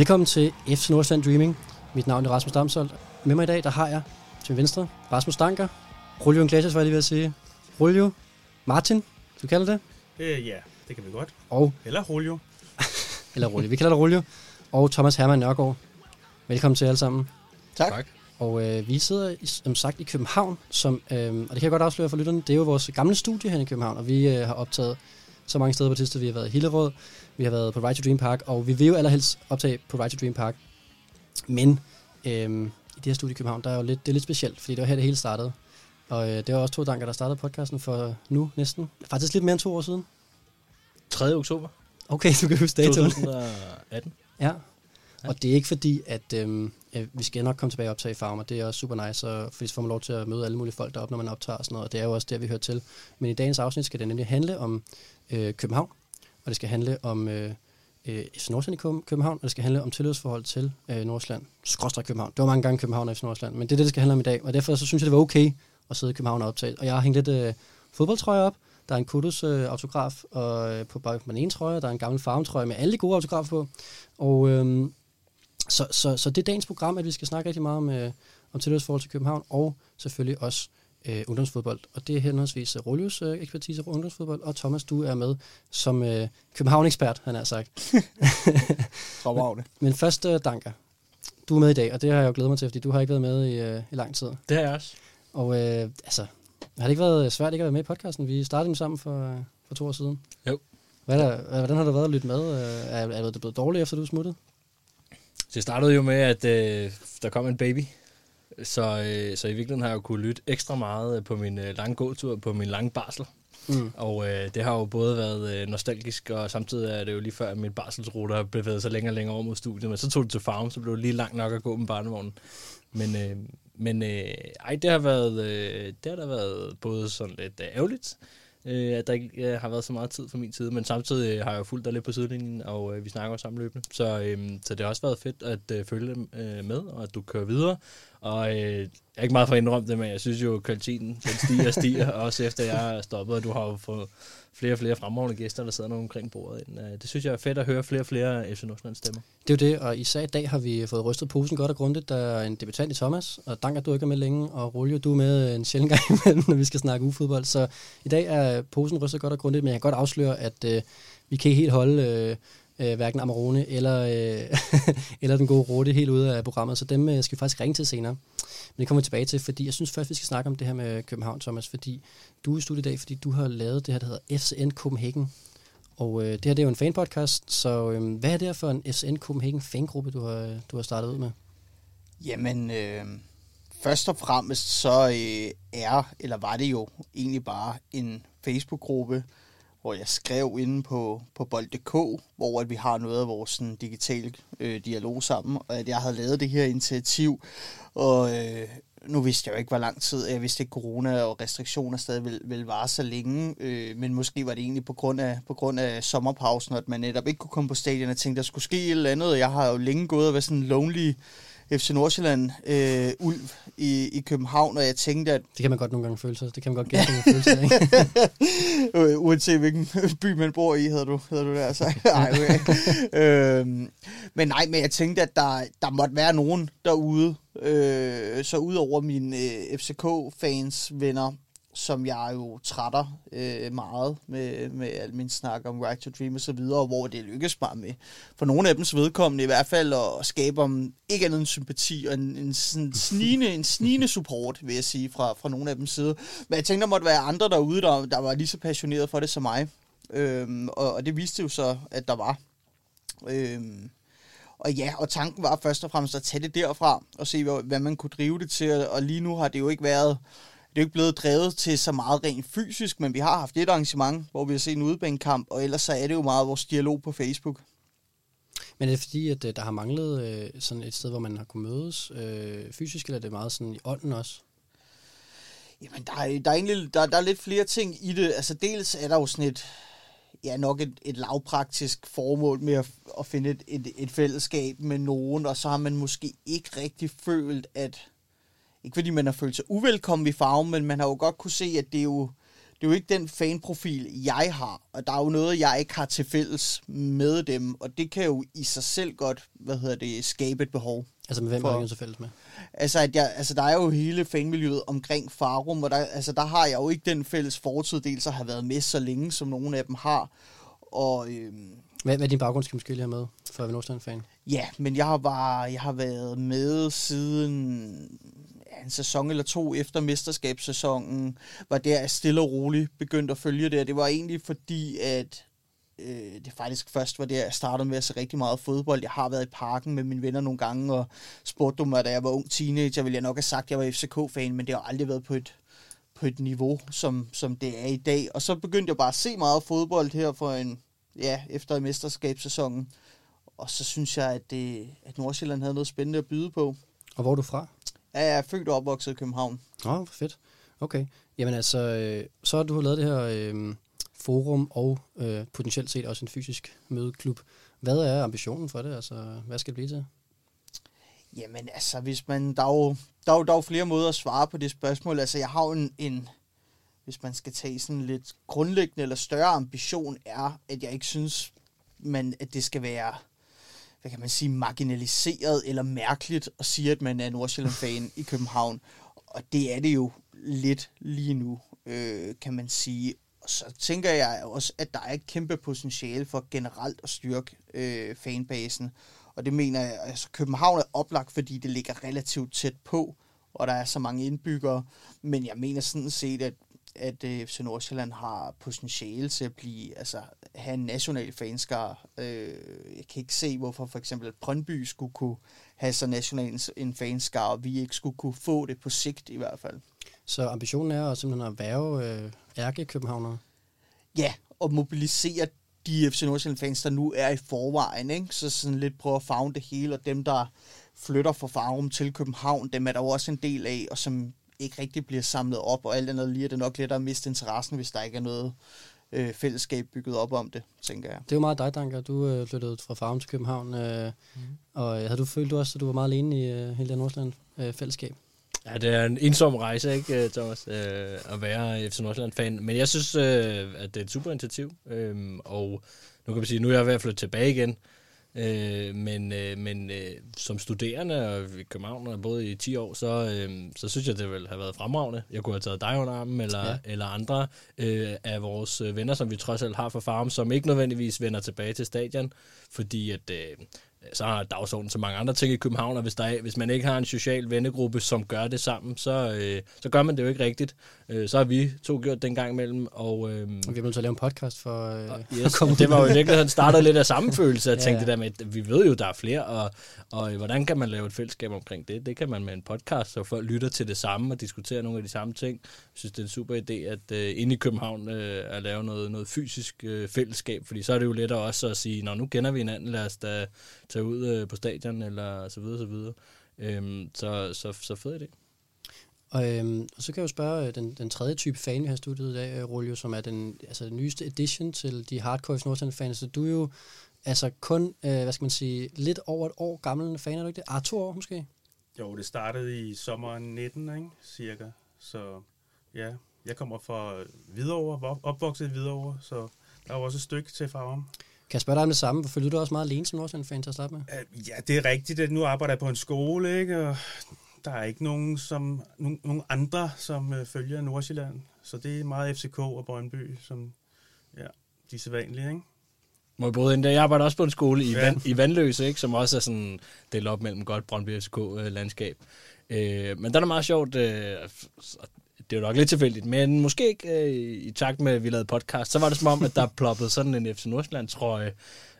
Velkommen til FC Nordsjælland Dreaming. Mit navn er Rasmus Damsholdt. Med mig i dag, der har jeg til venstre Rasmus Danker. Julio Iglesias, var jeg lige ved at sige. Julio Martin, du kalder det? Øh, ja, det kan vi godt. Og, Eller Julio. eller Julio. Vi kalder dig Julio. Og Thomas Hermann Nørgaard. Velkommen til alle sammen. Tak. tak. Og øh, vi sidder i- som sagt i København, som, øh, og det kan jeg godt afsløre for lytterne, det er jo vores gamle studie her i København, og vi øh, har optaget så mange steder på det sidste. Vi har været i Hillerød, vi har været på Right to Dream Park, og vi vil jo allerhelst optage på Right to Dream Park. Men øh, i det her studie i København, der er jo lidt, det er lidt specielt, fordi det var her, det hele startede. Og øh, det var også to danker, der startede podcasten for nu næsten. Faktisk lidt mere end to år siden. 3. oktober Okay, du kan huske datoen. 2018. Ja. Og det er ikke fordi, at øhm, vi skal nok komme tilbage og optage Farmer. Det er også super nice, og fordi så får man lov til at møde alle mulige folk deroppe, når man optager og sådan noget. Og det er jo også der, vi hører til. Men i dagens afsnit skal det nemlig handle om øh, København, det skal handle om øh, øh, FC Nordsjælland i København, og det skal handle om tillidsforhold til øh, Nordsjælland. Skråstrej København. Det var mange gange København og FC Nordsjælland, men det er det, det skal handle om i dag. Og derfor så synes jeg, det var okay at sidde i København og optage. Og jeg har hængt lidt øh, fodboldtrøjer op. Der er en Kudos øh, autograf og, øh, på, på den ene trøje, der er en gammel farmtrøje med alle de gode autografer på. Og øh, så, så, så det er dagens program, at vi skal snakke rigtig meget om, øh, om tilhørsforhold til København, og selvfølgelig også øh, ungdomsfodbold. Og det er henholdsvis øh, Rolius øh, ekspertise på ungdomsfodbold, og Thomas, du er med som øh, København-ekspert, han har sagt. Fremragende. Men først, øh, Danker, du er med i dag, og det har jeg jo glædet mig til, fordi du har ikke været med i, øh, i lang tid. Det har jeg også. Og øh, altså, har det ikke været svært ikke at være med i podcasten? Vi startede den sammen for, øh, for to år siden. Jo. Hvad er der, hvordan har det været at lytte med? Øh, Er, er det blevet dårligt, efter du er smuttet? Så det startede jo med, at øh, der kom en baby. Så, øh, så i virkeligheden har jeg jo kunne lytte ekstra meget på min øh, lange gåtur, på min lange barsel. Mm. Og øh, det har jo både været øh, nostalgisk, og samtidig er det jo lige før, at min barselsrute har bevæget sig længere og længere over mod studiet. Men så tog det til farm, så blev det lige langt nok at gå med barnevognen. Men, øh, men øh, ej, det har været, øh, det har da været både sådan lidt øh, ærgerligt, øh, at der ikke øh, har været så meget tid fra min side, men samtidig øh, har jeg jo fulgt dig lidt på sidelinjen, og øh, vi snakker jo sammen løbende. Så, øh, så det har også været fedt at øh, følge dem øh, med, og at du kører videre. Og øh, jeg er ikke meget for at indrømme det, men jeg synes jo, at kvaliteten den stiger og stiger, også efter jeg er stoppet, og du har jo fået flere og flere fremragende gæster, der sidder nogle omkring bordet. Øh, Det synes jeg er fedt at høre flere og flere FC Nordsjælland stemmer. Det er jo det, og især i dag har vi fået rystet posen godt og grundigt. Der er en debutant i Thomas, og Danker, du er ikke med længe, og Roljo, du er med en sjældent gang imellem, når vi skal snakke ufodbold. Så i dag er posen rystet godt og grundigt, men jeg kan godt afsløre, at øh, vi kan ikke helt holde øh, øh, hverken Amarone eller, øh, eller den gode Rote helt ude af programmet, så dem øh, skal vi faktisk ringe til senere. Men det kommer vi tilbage til, fordi jeg synes først, vi skal snakke om det her med København, Thomas, fordi du er i studiet i dag, fordi du har lavet det her, der hedder FCN Copenhagen. Og øh, det her det er jo en fanpodcast, så øh, hvad er det her for en FCN Copenhagen fangruppe, du har, du har startet ud med? Jamen, øh, først og fremmest så øh, er, eller var det jo egentlig bare en Facebook-gruppe, hvor jeg skrev inde på, på bold.dk, hvor at vi har noget af vores sådan, digitale øh, dialog sammen, og at jeg havde lavet det her initiativ, og øh, nu vidste jeg jo ikke, hvor lang tid, jeg vidste ikke, corona og restriktioner stadig ville, ville vare så længe, øh, men måske var det egentlig på grund, af, på grund af sommerpausen, at man netop ikke kunne komme på stadion, og tænkte, der skulle ske et eller andet, jeg har jo længe gået og været sådan en lonely FC Nordsjælland øh, ulv i, i København, og jeg tænkte, at Det kan man godt nogle gange føle sig. Det kan man godt gætte, en følelse af, ikke? øh, uanset hvilken by man bor i, hedder du, hedder du der så. Ej, okay. øhm, men nej, men jeg tænkte, at der, der måtte være nogen derude, øh, så udover mine øh, FCK-fans venner, som jeg jo trætter øh, meget med, med al min snak om Right to Dream og så videre, og hvor det lykkes mig med, for nogle af dems vedkommende i hvert fald, at skabe om ikke andet end sympati og en, en sådan snigende, en snigende support, vil jeg sige, fra, fra nogle af dem side. Men jeg tænkte, der måtte være andre derude, der, der var lige så passionerede for det som mig. Øhm, og, og det viste jo så, at der var. Øhm, og ja, og tanken var først og fremmest at tage det derfra, og se, hvad, hvad man kunne drive det til. Og lige nu har det jo ikke været, det er jo ikke blevet drevet til så meget rent fysisk, men vi har haft et arrangement, hvor vi har set en udebanekamp, og ellers så er det jo meget vores dialog på Facebook. Men er det fordi, at øh, der har manglet øh, sådan et sted, hvor man har kunnet mødes øh, fysisk, eller er det meget sådan i ånden også? Jamen, der er, der, er egentlig, der, der er lidt flere ting i det. Altså, dels er der jo sådan et, ja, nok et, et lavpraktisk formål med at, at finde et, et, et fællesskab med nogen, og så har man måske ikke rigtig følt, at, ikke fordi man har følt sig uvelkommen i farven, men man har jo godt kunne se, at det er jo, det er jo ikke den fanprofil, jeg har, og der er jo noget, jeg ikke har til fælles med dem, og det kan jo i sig selv godt, hvad hedder det, skabe et behov. Altså med hvem For- har du så fælles med? Altså, at jeg, altså, der er jo hele fanmiljøet omkring Farum, og der, altså, der har jeg jo ikke den fælles fortid, dels at have været med så længe, som nogle af dem har. Og øhm, Hvad, hvad er din baggrund, skal måske lige have med, for at være Nordsjælland-fan? ja, men jeg har, bare, jeg har været med siden en sæson eller to efter mesterskabssæsonen, var der stille og roligt begyndte at følge det, og det var egentlig fordi, at øh, det faktisk først var der, jeg startede med at se rigtig meget fodbold. Jeg har været i parken med mine venner nogle gange, og spurgte du mig, da jeg var ung teenager, ville jeg nok have sagt, at jeg var FCK-fan, men det har aldrig været på et, på et niveau, som, som det er i dag. Og så begyndte jeg bare at se meget fodbold her for en, ja, efter mesterskabssæsonen. Og så synes jeg, at, det, at Nordsjælland havde noget spændende at byde på. Og hvor er du fra? Ja, jeg er født og opvokset i København. Åh, oh, fedt. Okay. Jamen altså, øh, så har du lavet det her øh, forum og øh, potentielt set også en fysisk mødeklub. Hvad er ambitionen for det? Altså, hvad skal det blive til? Jamen altså, hvis man, der, er jo, der, er jo, der er jo flere måder at svare på det spørgsmål. Altså, jeg har jo en, en, hvis man skal tage sådan lidt grundlæggende eller større ambition, er, at jeg ikke synes, man, at det skal være, hvad kan man sige, marginaliseret eller mærkeligt at sige, at man er Nordsjælland-fan i København. Og det er det jo lidt lige nu, øh, kan man sige. Og så tænker jeg også, at der er et kæmpe potentiale for generelt at styrke øh, fanbasen. Og det mener jeg, altså København er oplagt, fordi det ligger relativt tæt på, og der er så mange indbyggere. Men jeg mener sådan set, at, at øh, FC Nordsjælland har potentiale til at blive, altså have en national fanskar. Øh, jeg kan ikke se, hvorfor for eksempel at Brøndby skulle kunne have så national en- fanskar, og vi ikke skulle kunne få det på sigt i hvert fald. Så ambitionen er simpelthen at værve øh, ærke københavnere. Ja, og mobilisere de FC Nordsjælland-fans, der nu er i forvejen. Ikke? Så sådan lidt prøve at fagne det hele, og dem, der flytter fra Farum til København, dem er der jo også en del af, og som ikke rigtig bliver samlet op, og alt andet lige er det nok lettere at miste interessen, hvis der ikke er noget øh, fællesskab bygget op om det, tænker jeg. Det er jo meget dig, Danker. Du øh, flyttede fra Farum til København. Øh, mm. Og øh, havde du følt du også, at du var meget alene i øh, hele det Nordsjælland-fællesskab? Ja, det er en ensom rejse, ikke, øh, Thomas, øh, at være FC Nordsjælland-fan. Men jeg synes, øh, at det er et super initiativ. Øh, og nu kan man sige, nu er jeg ved at flytte tilbage igen. Øh, men øh, men øh, som studerende og i København og boet i 10 år, så, øh, så synes jeg, det ville have været fremragende. Jeg kunne have taget dig under armen, eller, Ja. ja. eller andre øh, af vores øh, venner, som vi trods alt har fra Farm, som ikke nødvendigvis vender tilbage til stadion, fordi at... Øh, så har dagsordenen så mange andre ting i København, og hvis, der er, hvis man ikke har en social vennegruppe, som gør det sammen, så, øh, så gør man det jo ikke rigtigt. Øh, så har vi to gjort det en gang imellem, og... Øh, Og vi er nødt til at lave en podcast for øh, og at yes, komme det var jo i virkeligheden startet lidt af samme følelse, at Ja, tænke det der med, at vi ved jo, der er flere, og, og hvordan kan man lave et fællesskab omkring det? Det kan man med en podcast, så folk lytter til det samme og diskuterer nogle af de samme ting. Jeg synes, det er en super idé, at øh, inde i København øh, at lave noget, noget fysisk øh, fællesskab, fordi så er det jo lettere også at sige, når nu kender vi hinanden, lad os da tage ud øh, på stadion, eller så videre, så videre. Øhm, så, så, så fed idé. Og, øhm, og så kan jeg jo spørge øh, den, den tredje type fan, vi har studiet i dag, øh, Rolio, som er den, altså, den nyeste edition til de hardcore Nordsjælland-fans. Så du er jo altså kun, øh, hvad skal man sige, lidt over et år gammel fan, er du ikke det? Ah, to år måske? Jo, det startede i sommeren 19, ikke? cirka. Så ja, jeg kommer fra Hvidovre, vok- opvokset i Hvidovre, så der er jo også et stykke til Farum. Kan jeg spørge dig om det samme? Føler du dig også meget alene som Nordsjælland-fan til at starte med? Øh, Ja, det er rigtigt. at Nu arbejder jeg på en skole, ikke? og der er ikke nogen, som, nogen, nogen andre, som øh, følger Nordsjælland. Så det er meget FCK og Brøndby, som ja, de er sædvanlige, ikke? Må jeg bryde ind der? Jeg arbejder også på en skole i, Ja. Vand, i Vandløse, ikke? som også er sådan delt op mellem godt Brøndby FCK-landskab. Øh, men der er det meget sjovt, øh, det er jo nok lidt tilfældigt, men måske ikke øh, i takt med, at vi lavede podcast, så var det som om, at der ploppede sådan en FC Nordsjælland-trøje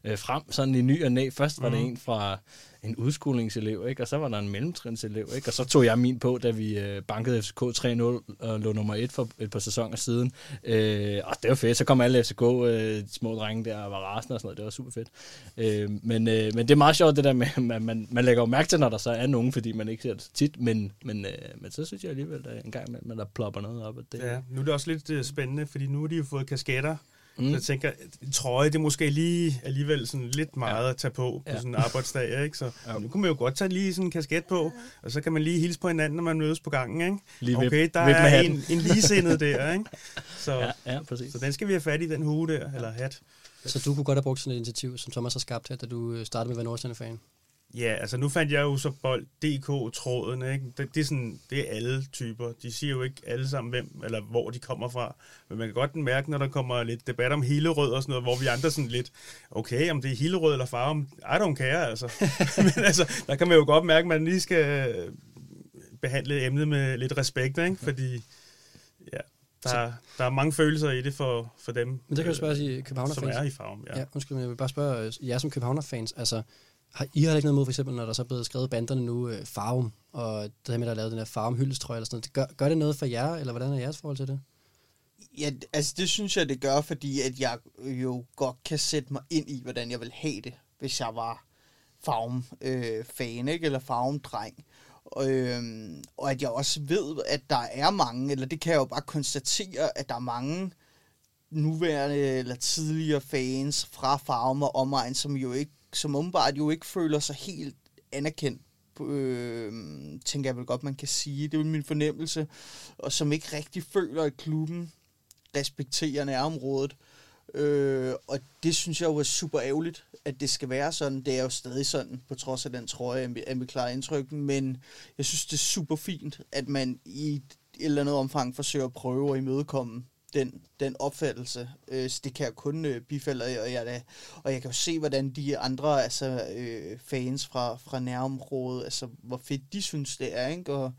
øh, frem, sådan i ny og næ. Først var det Mhm. en fra en udskolingselev, ikke? og så var der en mellemtrinselev, ikke? og så tog jeg min på, da vi øh, bankede FCK 3-0 og lå nummer 1 for et par sæsoner siden. Øh, og det var fedt, så kom alle FCK, øh, de små drenge der, og var rasende og sådan noget, det var super fedt. Øh, men, øh, men det er meget sjovt det der med, at man, man, man lægger jo mærke til, når der så er nogen, fordi man ikke ser det så tit, men, men, øh, men så synes jeg alligevel, at en gang imellem, at der plopper noget op. At det, Ja, nu er det også lidt øh, spændende, fordi nu har de jo fået kasketter Mm. Så jeg tænker, en trøje, det er måske lige alligevel sådan lidt meget ja. at tage på på ja. sådan en arbejdsdag, ikke? Så ja. nu kunne man jo godt tage lige sådan en kasket på, og så kan man lige hilse på hinanden, når man mødes på gangen, ikke? Lige okay, der vip er en, en ligesindet der, ikke? Så, ja, ja, præcis. så den skal vi have fat i, den hue der, eller hat. Så du kunne godt have brugt sådan et initiativ, som Thomas har skabt her, da du øh, startede med at være fan Ja, altså nu fandt jeg jo så bold DK-tråden, ikke? Det, det, er sådan, det er alle typer. De siger jo ikke alle sammen, hvem eller hvor de kommer fra. Men man kan godt mærke, når der kommer lidt debat om Hillerød og sådan noget, hvor vi andre sådan lidt, okay, om det er Hillerød eller Farum, I don't care, altså. Men altså, der kan man jo godt mærke, at man lige skal behandle emnet med lidt respekt, ikke? Fordi, ja, der, der er mange følelser i det for, for dem, Men det kan du spørge sige, Københavner som er i Farum, ja. ja undskyld, men jeg vil bare spørge øh, jer som Københavner-fans, altså, har I har ikke noget mod, for eksempel, når der så er blevet skrevet banderne nu, øh, Farum, og det her med, at der er lavet den der Farum hyldestrøje eller sådan noget. Gør, gør det noget for jer, eller hvordan er jeres forhold til det? Ja, altså det synes jeg, det gør, fordi at jeg jo godt kan sætte mig ind i, hvordan jeg vil have det, hvis jeg var Farum-fan, øh, ikke? eller Farum-dreng. Og, øhm, og at jeg også ved, at der er mange, eller det kan jeg jo bare konstatere, at der er mange nuværende eller tidligere fans fra Farum og omegn, som jo ikke som åbenbart jo ikke føler sig helt anerkendt, øh, tænker jeg vel godt, man kan sige. Det er min fornemmelse. Og som ikke rigtig føler, at klubben respekterer nærområdet. Øh, og det synes jeg jo er super ærgerligt, at det skal være sådan. Det er jo stadig sådan, på trods af den trøje, er mit klare indtryk. Men jeg synes, det er super fint, at man i et eller andet omfang forsøger at prøve at imødekomme den, den opfattelse. Øh, så det kan jeg kun øh, bifalde, og jeg, da, og jeg kan jo se, hvordan de andre altså, øh, fans fra, fra nærområdet, altså hvor fedt de synes, det er. Ikke? Og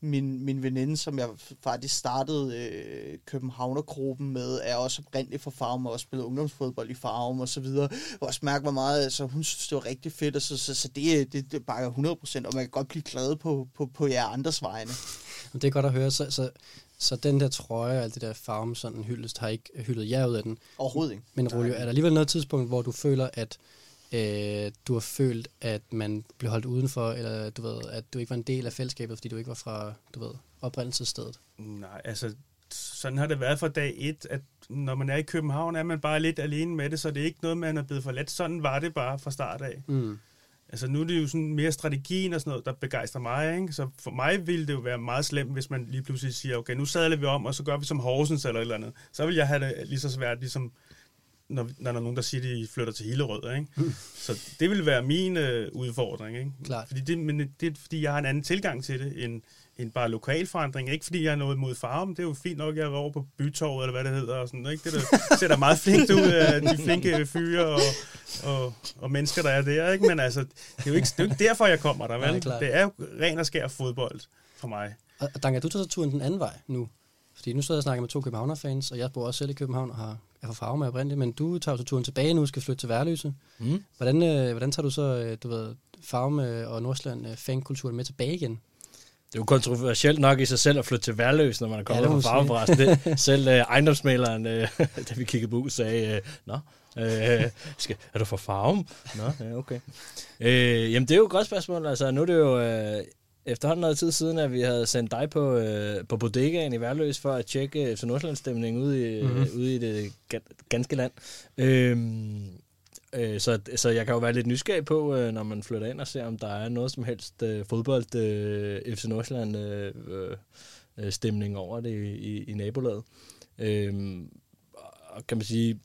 min, min veninde, som jeg faktisk startede øh, Københavnergruppen med, er også oprindelig fra Farum og også spillet ungdomsfodbold i Farum og så videre. Jeg også mærke, hvor meget altså, hun synes, det var rigtig fedt, og så, så, så det, øh, det, det bakker 100%, og man kan godt blive glad på, på, på jer andres vegne. Det er godt at høre. Så, så så den der trøje og alt det der farve, sådan en hyldest, har ikke hyldet jer ud af den. Overhovedet ikke. Men Rolio, er der alligevel noget tidspunkt, hvor du føler, at øh, du har følt, at man blev holdt udenfor, eller du ved, at du ikke var en del af fællesskabet, fordi du ikke var fra, du ved, oprindelsesstedet? Nej, altså sådan har det været fra dag et, at når man er i København, er man bare lidt alene med det, så det er ikke noget, man er blevet forladt. Sådan var det bare fra start af. Mm. Altså nu er det jo sådan mere strategien og sådan noget, der begejstrer mig. Ikke? Så for mig ville det jo være meget slemt, hvis man lige pludselig siger, okay, nu sadler vi om, og så gør vi som Horsens eller et eller andet. Så vil jeg have det lige så svært, ligesom når, når der er nogen, der siger, at de flytter til Hillerød. Ikke? Mm. Så det vil være min øh, udfordring. Ikke? Klart. Fordi det, men det er, fordi jeg har en anden tilgang til det, end, end bare lokal forandring. Ikke fordi jeg er noget mod farven. Det er jo fint nok, at jeg er over på Bytorvet, eller hvad det hedder. Og sådan, ikke? Det der, ser da meget flinkt ud af de flinke fyre og, og, og, mennesker, der er der. Ikke? Men altså, det er, jo ikke, det er jo ikke derfor, jeg kommer der. Vel? Ja, det er jo ren og skær fodbold for mig. Og Danka, du tager så turen den anden vej nu. Fordi nu sidder jeg og snakker med to Københavner-fans, og jeg bor også selv i København og har, er fra farve med oprindeligt, men du tager så turen tilbage nu, skal flytte til Værløse. Mm. Hvordan, øh, hvordan tager du så, øh, du ved, farve og Nordsjælland øh, fankulturen med tilbage igen? Det er jo kontroversielt nok i sig selv at flytte til Værløs, når man er kommet ja, fra farveforresten. Det, selv uh, ejendomsmaleren, uh, da vi kiggede på ud, sagde, uh, Nå, uh, skal, er du fra farven? Nå, ja, okay. Uh, jamen, det er jo et godt spørgsmål. Altså, nu er det jo uh, efterhånden noget tid siden, at vi havde sendt dig på, uh, på bodegaen i Værløs for at tjekke FC Nordsjælland-stemningen ude i, mm-hmm. ude i det ganske land. Uh, Øh, så, så jeg kan jo være lidt nysgerrig på, øh, når man flytter ind og ser, om der er noget som helst øh, fodbold øh, FC Nordsjælland øh, øh, øh, stemning over det i, i, i nabolaget. Øh, og kan man sige,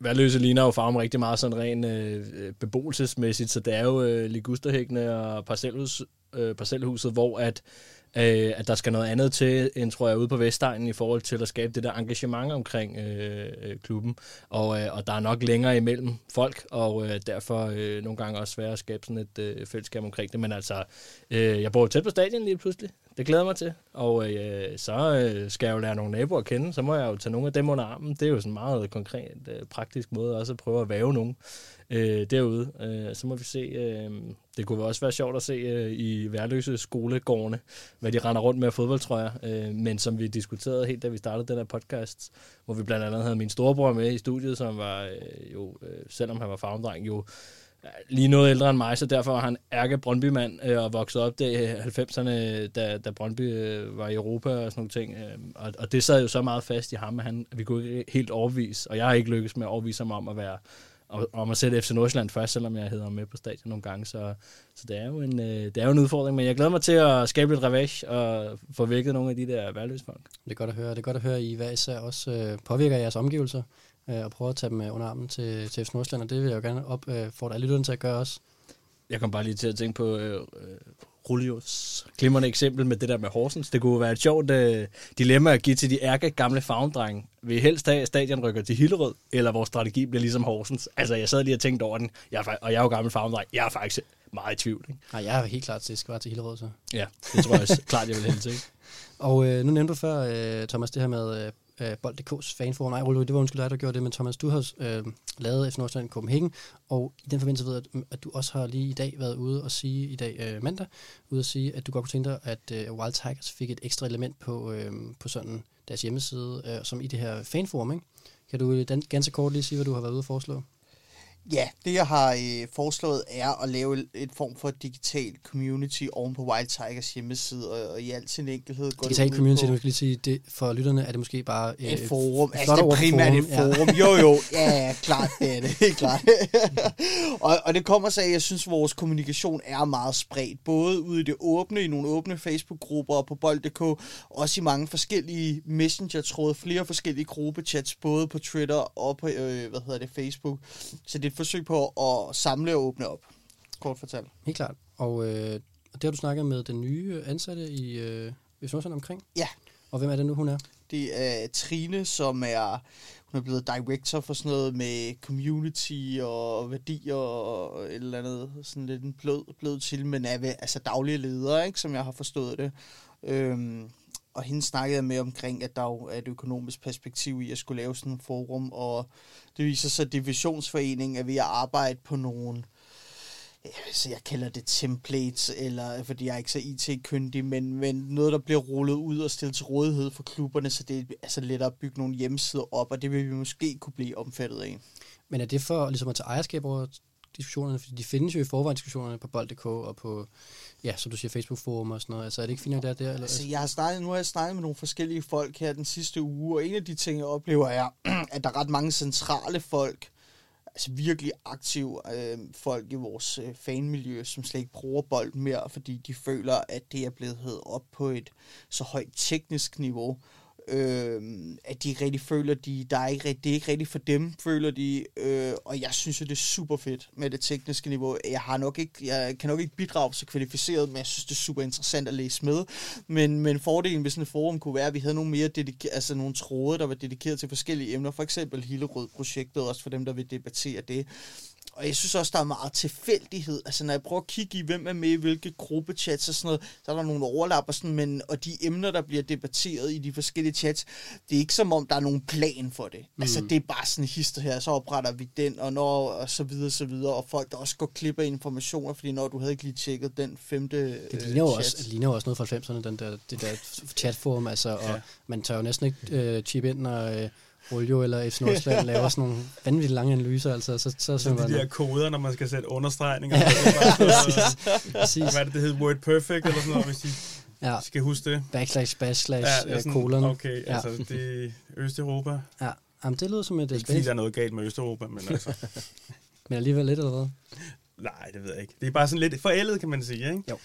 Værløse ligner jo farven rigtig meget sådan rent øh, beboelsesmæssigt, så det er jo øh, Ligusterhækkene og parcelhus, øh, parcelhuset, hvor at øh, at der skal noget andet til, end tror jeg, ude på Vestegnen i forhold til at skabe det der engagement omkring øh, øh, klubben. Og, øh, og der er nok længere imellem folk, og øh, derfor øh, nogle gange også svært at skabe sådan et øh, fællesskab omkring det. Men altså, øh, jeg bor tæt på stadion lige pludselig. Det glæder mig til. Og øh, så øh, skal jeg jo lære nogle naboer at kende. Så må jeg jo tage nogle af dem under armen. Det er jo sådan en meget konkret, øh, praktisk måde også at prøve at væve nogen øh, derude. Øh, så må vi se. Øh, det kunne også være sjovt at se øh, i værløse skolegårdene, hvad de render rundt med af fodboldtrøjer. Øh, men som vi diskuterede helt, da vi startede den her podcast, hvor vi blandt andet havde min storebror med i studiet, som var øh, jo, øh, selvom han var farvendreng, jo lige noget ældre end mig, så derfor var han ærke Brøndby-mand øh, og vokset op der i 90'erne, da, da Brøndby øh, var i Europa og sådan nogle ting. Øh, og, og det sad jo så meget fast i ham, at, han, at vi kunne ikke helt overvise, og jeg har ikke lykkes med at overvise ham om at være og, om at sætte FC Nordsjælland først, selvom jeg hedder med på stadion nogle gange. Så, så det, er jo en, øh, det er jo en udfordring, men jeg glæder mig til at skabe lidt revage og få vækket nogle af de der værløsfolk. Det er godt at høre. Det er godt at høre, at I hver især også øh, påvirker jeres omgivelser øh, og prøver at tage dem under armen til, til FC Nordsjælland, og det vil jeg jo gerne opfordre øh, alle lytterne til at gøre også. Jeg kom bare lige til at tænke på øh, Rulios glimrende eksempel med det der med Horsens. Det kunne være et sjovt øh, dilemma at give til de ærke gamle farvendrenge. Vil helst have, at stadion rykker til Hillerød, eller vores strategi bliver ligesom Horsens? Altså, jeg sad lige og tænkte over den, jeg er, og jeg er jo gammel farvendreng. Jeg er faktisk meget i tvivl. Ikke? Nej, jeg er helt klart til, at det skal være til Hillerød, så. Ja, det tror jeg klart, jeg vil helst ikke. Og øh, nu nævnte du før, øh, Thomas, det her med øh, Øh, Bold.dk's fanforum. Nej, Ole, det var undskyld dig, der gjorde det, men Thomas, du har øh, lavet FC Nordsjælland Copenhagen, og i den forbindelse ved jeg, at du også har lige i dag været ude og sige, i dag øh, mandag, ude at sige, at du godt kunne tænke dig, at øh, Wild Tigers fik et ekstra element på, øh, på sådan deres hjemmeside, øh, som i det her fanforum, ikke? Kan du øh, ganske kort lige sige, hvad du har været ude og foreslå? Ja, det jeg har øh, foreslået er at lave et form for digital community oven på Wild Tigers hjemmeside, og, og i al sin enkelhed går Digital det community, på, du skal lige sige, det, for lytterne er det måske bare øh, et forum. Et altså det er primært forum, et forum. Ja. Jo, jo, ja, klart, det er det, helt klart. og, og det kommer så af, at jeg synes, at vores kommunikation er meget spredt, både ude i det åbne, i nogle åbne Facebook-grupper og på bold.dk, også i mange forskellige messenger-tråde, flere forskellige gruppechats, både på Twitter og på, øh, hvad hedder det, Facebook. Så det et forsøg på at samle og åbne op, kort fortalt. Helt klart. Og øh, det har du snakket med den nye ansatte i øh, Nordsjælland omkring? Ja. Og hvem er det nu, hun er? Det er Trine, som er, hun er blevet director for sådan noget med community og værdier og et eller andet, sådan lidt en blød, blød til, men er ved, altså daglige leder, ikke, som jeg har forstået det. Øhm, og hende snakkede jeg med omkring, at der jo er et økonomisk perspektiv i at skulle lave sådan en forum, og det viser sig, at Divisionsforeningen er ved at arbejde på nogle, så jeg kalder det templates, eller fordi jeg er ikke så IT-kyndig, men, men noget, der bliver rullet ud og stillet til rådighed for klubberne, så det er altså lettere at bygge nogle hjemmesider op, og det vil vi måske kunne blive omfattet af. Men er det for ligesom at tage ejerskab over diskussionerne? Fordi de findes jo i forvejen diskussionerne på bold.dk og på, ja, som du siger, Facebook-forum og sådan noget. Altså er det ikke fint nok, der der? Eller? Altså, jeg har snakket, nu har jeg snakket med nogle forskellige folk her den sidste uge, og en af de ting, jeg oplever, er, at der er ret mange centrale folk, altså virkelig aktive øh, folk i vores øh, fanmiljø, som slet ikke bruger bold mere, fordi de føler, at det er blevet hævet op på et så højt teknisk niveau, øh, at de rigtig føler, de, der er ikke, det er ikke rigtigt for dem, føler de, øh, og jeg synes, jo, det er super fedt med det tekniske niveau. Jeg, har nok ikke, jeg kan nok ikke bidrage så kvalificeret, men jeg synes, det er super interessant at læse med. Men, men fordelen ved sådan et forum kunne være, at vi havde nogle mere dedike, altså nogle tråde, der var dedikeret til forskellige emner, for eksempel Hillerød-projektet, også for dem, der vil debattere det. Og jeg synes også, der er meget tilfældighed. Altså, når jeg prøver at kigge i, hvem er med i hvilke gruppechats og sådan noget, så er der nogle overlap og sådan, men, og de emner, der bliver debatteret i de forskellige chats, det er ikke som om, der er nogen plan for det. Mm. Altså, det er bare sådan en hister her, så opretter vi den, og når, og så videre, så videre, og folk der også går klipper informationer, fordi når du havde ikke lige tjekket den femte Det ligner jo også, det ligner jo også noget fra 90'erne, den der, det der chatforum, altså, og ja. man tør jo næsten ikke uh, chip ind, og uh, Olio eller FC Nordsjælland laver sådan nogle vanvittigt lange analyser. Altså, så, så, så de der koder, når man skal sætte understregninger. ja, præcis. Hvad er det, det hedder? Word Perfect eller sådan noget, hvis de ja. skal huske det. Backslash, backslash, ja, sådan, kolon. Okay, ja. altså det er Østeuropa. Ja, Jamen, det lyder som et... Ikke fordi der er noget galt med Østeuropa, men altså... men alligevel lidt, eller hvad? Nej, det ved jeg ikke. Det er bare sådan lidt forældet, kan man sige, ikke? Jo.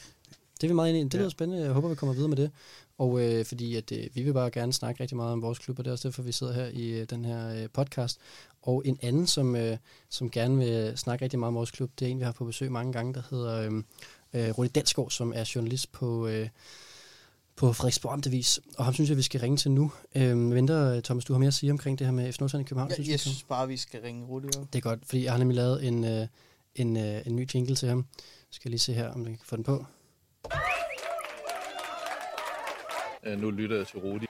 Det er vi meget enige i. Det ja. lyder spændende. Jeg håber, vi kommer videre med det. Og øh, fordi at øh, vi vil bare gerne snakke rigtig meget om vores klub, og det er også derfor, vi sidder her i øh, den her øh, podcast. Og en anden, som, øh, som gerne vil snakke rigtig meget om vores klub, det er en, vi har på besøg mange gange, der hedder øh, øh, Rudi Dalsgaard, som er journalist på... Øh, på Frederiksborg Amtevis, og ham synes jeg, vi skal ringe til nu. Øhm, venter, Thomas, du har mere at sige omkring det her med FC Nordsjælland i København? Ja, synes, jeg synes bare, vi skal ringe Rudi op. Det er godt, fordi jeg har nemlig lavet en, øh, en, øh, en ny jingle til ham. Skal jeg lige se her, om jeg kan få den på. Uh, nu lytter jeg til Rudi.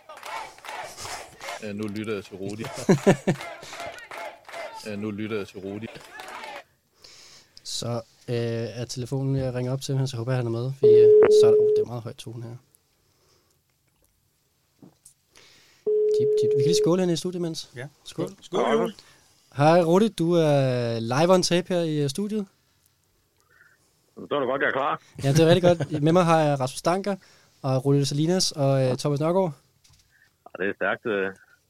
Uh, nu lytter jeg til Rudi. uh, nu lytter jeg til Rudi. Så øh, er telefonen, jeg ringer op til ham, så håber jeg, han er med. Fordi, øh, så er der, oh, det er meget højt tone her. De, de, vi kan lige skåle hende i studiet, mens. Ja. Skål. Skål, Skål. Hej Rudi, du er live on tape her i studiet. Så er det godt, jeg er klar. Ja, det er rigtig godt. Med mig har jeg Rasmus Stanker og Rulle Salinas og uh, Thomas Nørgaard. Ja, det er stærkt uh,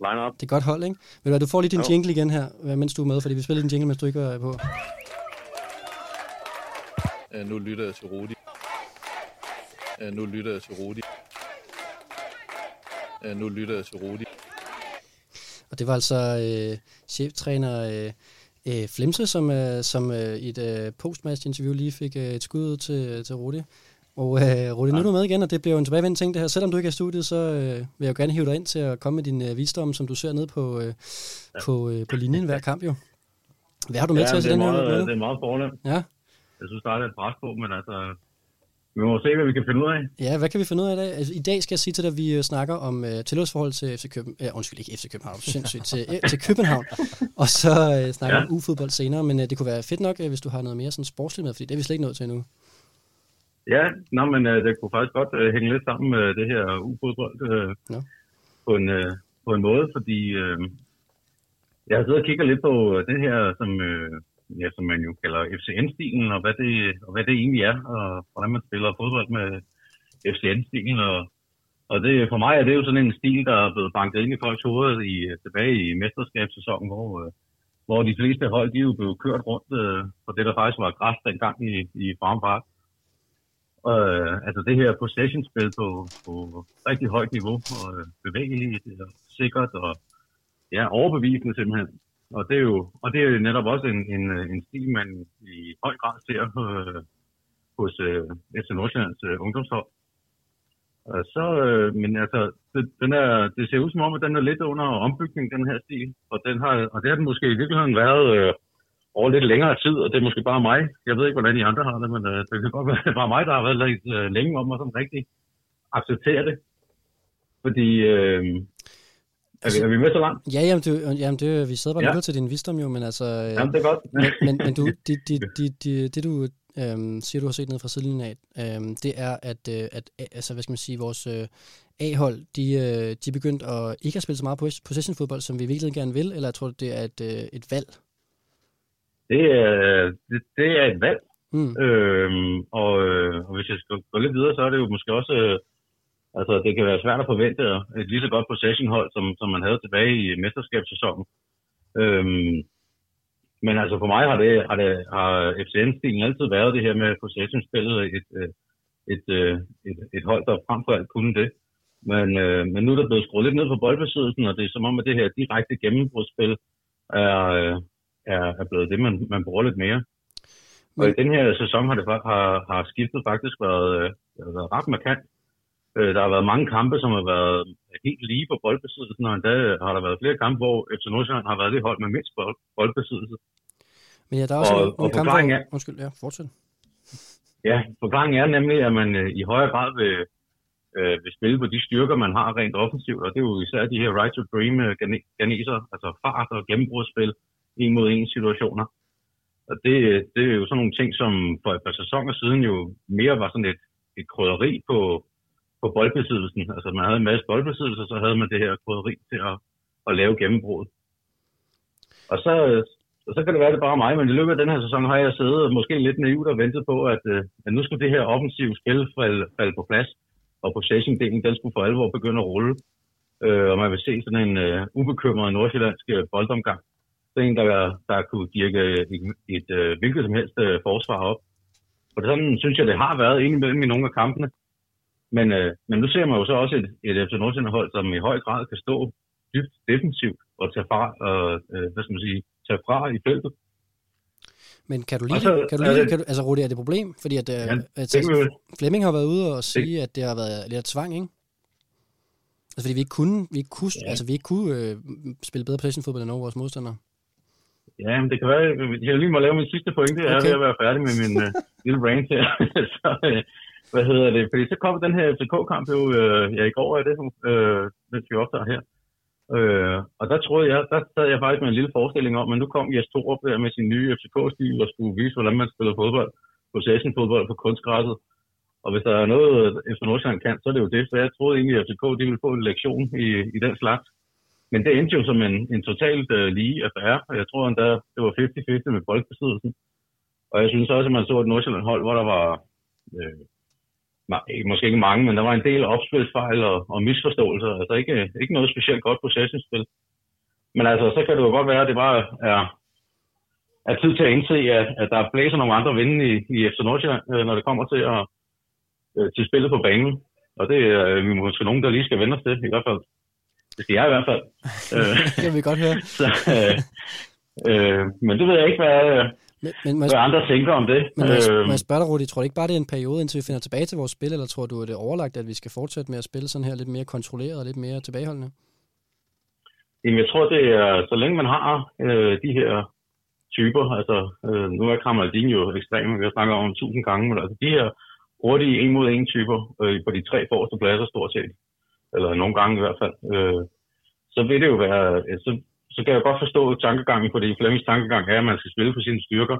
line-up. Det er godt hold, ikke? Ved du hvad, du får lige din Jo. jingle igen her, øh, mens du er med, fordi vi spillede din jingle, mens du ikke var på. Øh, nu lytter jeg til Rudi. Øh, nu lytter jeg til Rudi. Øh, nu lytter jeg til Rudi. Og det var altså øh, cheftræner øh, øh, Flemse, som, øh, som øh, i et øh, postmatch-interview lige fik øh, et skud ud til, til Rudi. Og øh, Rudi, nu er du med igen, og det bliver jo en tilbagevendt ting det her. Selvom du ikke er i studiet, så øh, vil jeg jo gerne hive dig ind til at komme med din øh, visdom, som du ser ned på, øh, på, øh, på linjen hver kamp jo. Hvad har du med til os i den her meget, uge? det er meget fornemt. Ja. Jeg synes, der er lidt pres på, men altså... Vi må se, hvad vi kan finde ud af. Ja, hvad kan vi finde ud af i dag? Altså, I dag skal jeg sige til dig, at vi øh, snakker om øh, tilhørsforhold til FC København. Ja, undskyld, ikke FC København, sindssygt, til, øh, til København. Og så øh, snakker vi Ja. om U-fodbold senere, men øh, det kunne være fedt nok, øh, hvis du har noget mere sådan sportsligt med, fordi det er vi slet ikke nået til endnu. Ja, nå, men øh, det kunne faktisk godt øh, hænge lidt sammen med det her U-fodbold øh, Nå. på, en, øh, på en måde, fordi øh, jeg har siddet og kigget lidt på det her, som, øh, ja, som man jo kalder FCN-stilen, og hvad, det, og hvad det egentlig er, og hvordan man spiller fodbold med FCN-stilen. Og, og det, for mig er det jo sådan en stil, der er blevet banket ind i folks hoveder i, tilbage i mesterskabssæsonen, hvor, øh, hvor de fleste hold, de er jo blevet kørt rundt øh, på det, der faktisk var græs dengang i, i Farm Park. Øh, altså det her possession-spil på, på rigtig højt niveau, og øh, bevægeligt, og sikkert, og ja, overbevisende simpelthen. Og det er jo, og det er jo netop også en, en, øh, en stil, man i høj grad ser øh, hos øh, FC Nordsjællands øh, ungdomshold. Og så, øh, men altså, det, den er, det ser ud som om, at den er lidt under ombygning, den her stil. Og, den har, og det har den måske i virkeligheden været øh, over lidt længere tid, og det er måske bare mig. Jeg ved ikke, hvordan I andre har det, men øh, det kan godt være, det er bare mig, der har været lidt øh, længe om at sådan rigtig acceptere det. Fordi, øh, er, vi, er vi med så langt? Ja, jamen, du, jamen det, vi sidder bare og Ja. lytter til din visdom jo, men altså... Øh, Jamen, det er godt. men, men, men du, det, det, det, det, det du øhm, siger, du har set ned fra sidelinjen af, øhm, det er, at, øh, at øh, altså, hvad skal man sige, vores øh, A-hold, de, øh, de er begyndt at ikke at spille så meget pos- possession-fodbold, som vi virkelig gerne vil, eller jeg tror, det er et, øh, et valg? Det er, det, det er et valg. Mm. Øhm, og, øh, og hvis jeg skal gå lidt videre, så er det jo måske også, øh, altså det kan være svært at forvente et lige så godt possession-hold, som, som man havde tilbage i mesterskabssæsonen. Øhm, men altså for mig har det, har det har FCN-stilen altid været det her med possession-spillet, et, øh, et, øh, et, et hold, der frem for alt kunne det. Men, øh, men nu er der blevet skruet lidt ned på boldbesiddelsen, og det er som om, at det her direkte gennembrudsspil er, er, er blevet det, man, man bruger lidt mere. Og i den her sæson har, det, har, har skiftet faktisk været, øh, været ret markant. Øh, Der har været mange kampe, som har været helt lige på boldbesiddelsen, og endda har der været flere kampe, hvor FC Nordsjælland har været det hold med mindst bold, boldbesiddelse. Men ja, der er også Og- nogle, og kampe, hvor... er- Undskyld, ja, fortsæt. Ja, forklaringen er nemlig, at man øh, i højere grad vil, øh, vil spille på de styrker, man har rent offensivt, og det er jo især de her right to dream øh, gane- ganeser, altså fart og gennembrudsspil, en mod en situationer. Og det, det er jo sådan nogle ting, som for et par sæsoner siden jo mere var sådan et, et krydderi på, på boldbesiddelsen. Altså man havde en masse boldbesiddelse, så havde man det her krydderi til at, at lave gennembrud. Og så, og så kan det være, det bare mig, men i løbet af den her sæson har jeg siddet måske lidt naivt og ventet på, at, øh, at nu skulle det her offensive spil falde, falde på plads, og possession-delen, den skulle for alvor begynde at rulle. Øh, og man vil se sådan en øh, ubekymret nordsjællandsk øh, boldomgang. Det en, der, der kunne dirke et, et øh, hvilket som helst øh, forsvar op. Og sådan synes jeg, det har været indimellem i nogle af kampene. Men, øh, men nu ser man jo så også et, et FC Nordsjælland hold, som i høj grad kan stå dybt defensivt og tage fra, og, øh, hvad skal man sige, tage fra i feltet. Men kan du lide så det? Kan du lide det? det- Kan du, altså, Rudi, er det et problem? Fordi at, Ja, ja, at det jo- Flemming har været ude og sige, at det har været lidt tvang, ikke? Altså, fordi vi ikke kunne, vi ikke kunne, Ja. altså, vi ikke kunne øh, spille bedre possession-fodbold end nogle af vores modstandere. Ja, men det kan være, jeg lige må lave min sidste pointe, jeg er Okay. ved at være færdig med min uh, lille rant her. så, uh, hvad hedder det? Fordi så kom den her FCK-kamp jo, uh, ja, i går er det, uh, mens vi optager her. Uh, og der troede jeg, der sad jeg faktisk med en lille forestilling om, at nu kom Jes Torup der med sin nye FCK-stil og skulle vise, hvordan man spiller fodbold, possession-fodbold på kunstgræsset. Og hvis der er noget, efter Nordsjælland kan, så er det jo det. Så jeg troede egentlig, at FCK de ville få en lektion i, i den slags. Men det endte jo som en, en totalt uh, lige affære. og Jeg tror endda, det var 50-50 med boldbesiddelsen. Og jeg synes også, at man så et Nordsjælland-hold, hvor der var, øh, måske ikke mange, men der var en del opspilsfejl og, og misforståelser. Altså ikke, ikke noget specielt godt possession-spil. Men altså, så kan det jo godt være, at det bare er, er tid til at indse, at, at der blæser nogle andre vinde i, i FC Nordsjælland, øh, når det kommer til, at, øh, til spillet på banen. Og det er øh, vi måske nogen, der lige skal vende os til, i hvert fald. Det skal jeg i hvert fald. det kan vi godt høre. Så, øh, øh, men det ved jeg ikke, hvad, men, men hvad andre tænker om det. Men må jeg, må jeg spørge dig, Rudi, tror du ikke bare, det er en periode, indtil vi finder tilbage til vores spil, eller tror du, at det er overlagt, at vi skal fortsætte med at spille sådan her lidt mere kontrolleret og lidt mere tilbageholdende? Jamen, jeg tror, det er, så længe man har øh, de her typer, altså øh, nu er Kramaldin jo ekstrem, vi har snakket om tusind gange, men altså de her hurtige en mod en typer øh, på de tre forreste pladser stort set, eller nogle gange i hvert fald, øh, så vil det jo være, øh, så, så kan jeg godt forstå tankegangen, fordi Flemmings tankegang er, at man skal spille på sine styrker,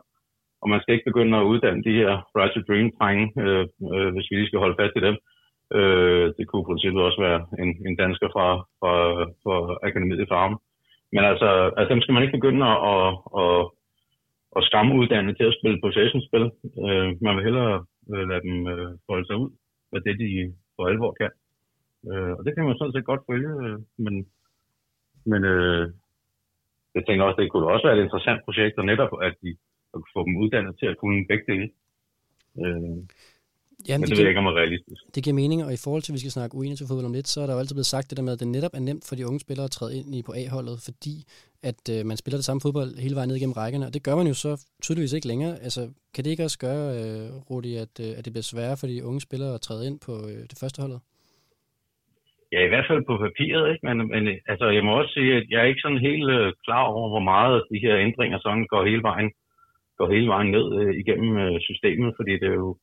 og man skal ikke begynde at uddanne de her Right to Dream drenge, øh, øh, hvis vi lige skal holde fast i dem. Øh, det kunne for også være en, en dansker fra, fra, fra Akademiet i Farm. Men altså, altså, dem skal man ikke begynde at, at, at, at skamuddanne til at spille possession-spil. Øh, man vil hellere øh, lade dem øh, folde sig ud hvad det, de for alvor kan. Øh, og det kan man sådan set godt følge, øh, men, men øh, jeg tænker også, det kunne også være et interessant projekt, og netop at de at få dem uddannet til at kunne begge dele. Øh, Jamen, men det, det ved ikke, om er realistisk. Det giver mening, og i forhold til, at vi skal snakke u fodbold om lidt, så er der jo altid blevet sagt det der med, at det netop er nemt for de unge spillere at træde ind i på A-holdet, fordi at øh, man spiller det samme fodbold hele vejen ned igennem rækkerne, og det gør man jo så tydeligvis ikke længere. Altså, kan det ikke også gøre, øh, Rudi, at, øh, at det bliver sværere for de unge spillere at træde ind på øh, det første holdet? Ja, i hvert fald på papiret, ikke? Men, men altså, jeg må også sige, at jeg er ikke sådan helt øh, klar over, hvor meget de her ændringer sådan går hele vejen, går hele vejen ned øh, igennem øh, systemet, fordi det er jo,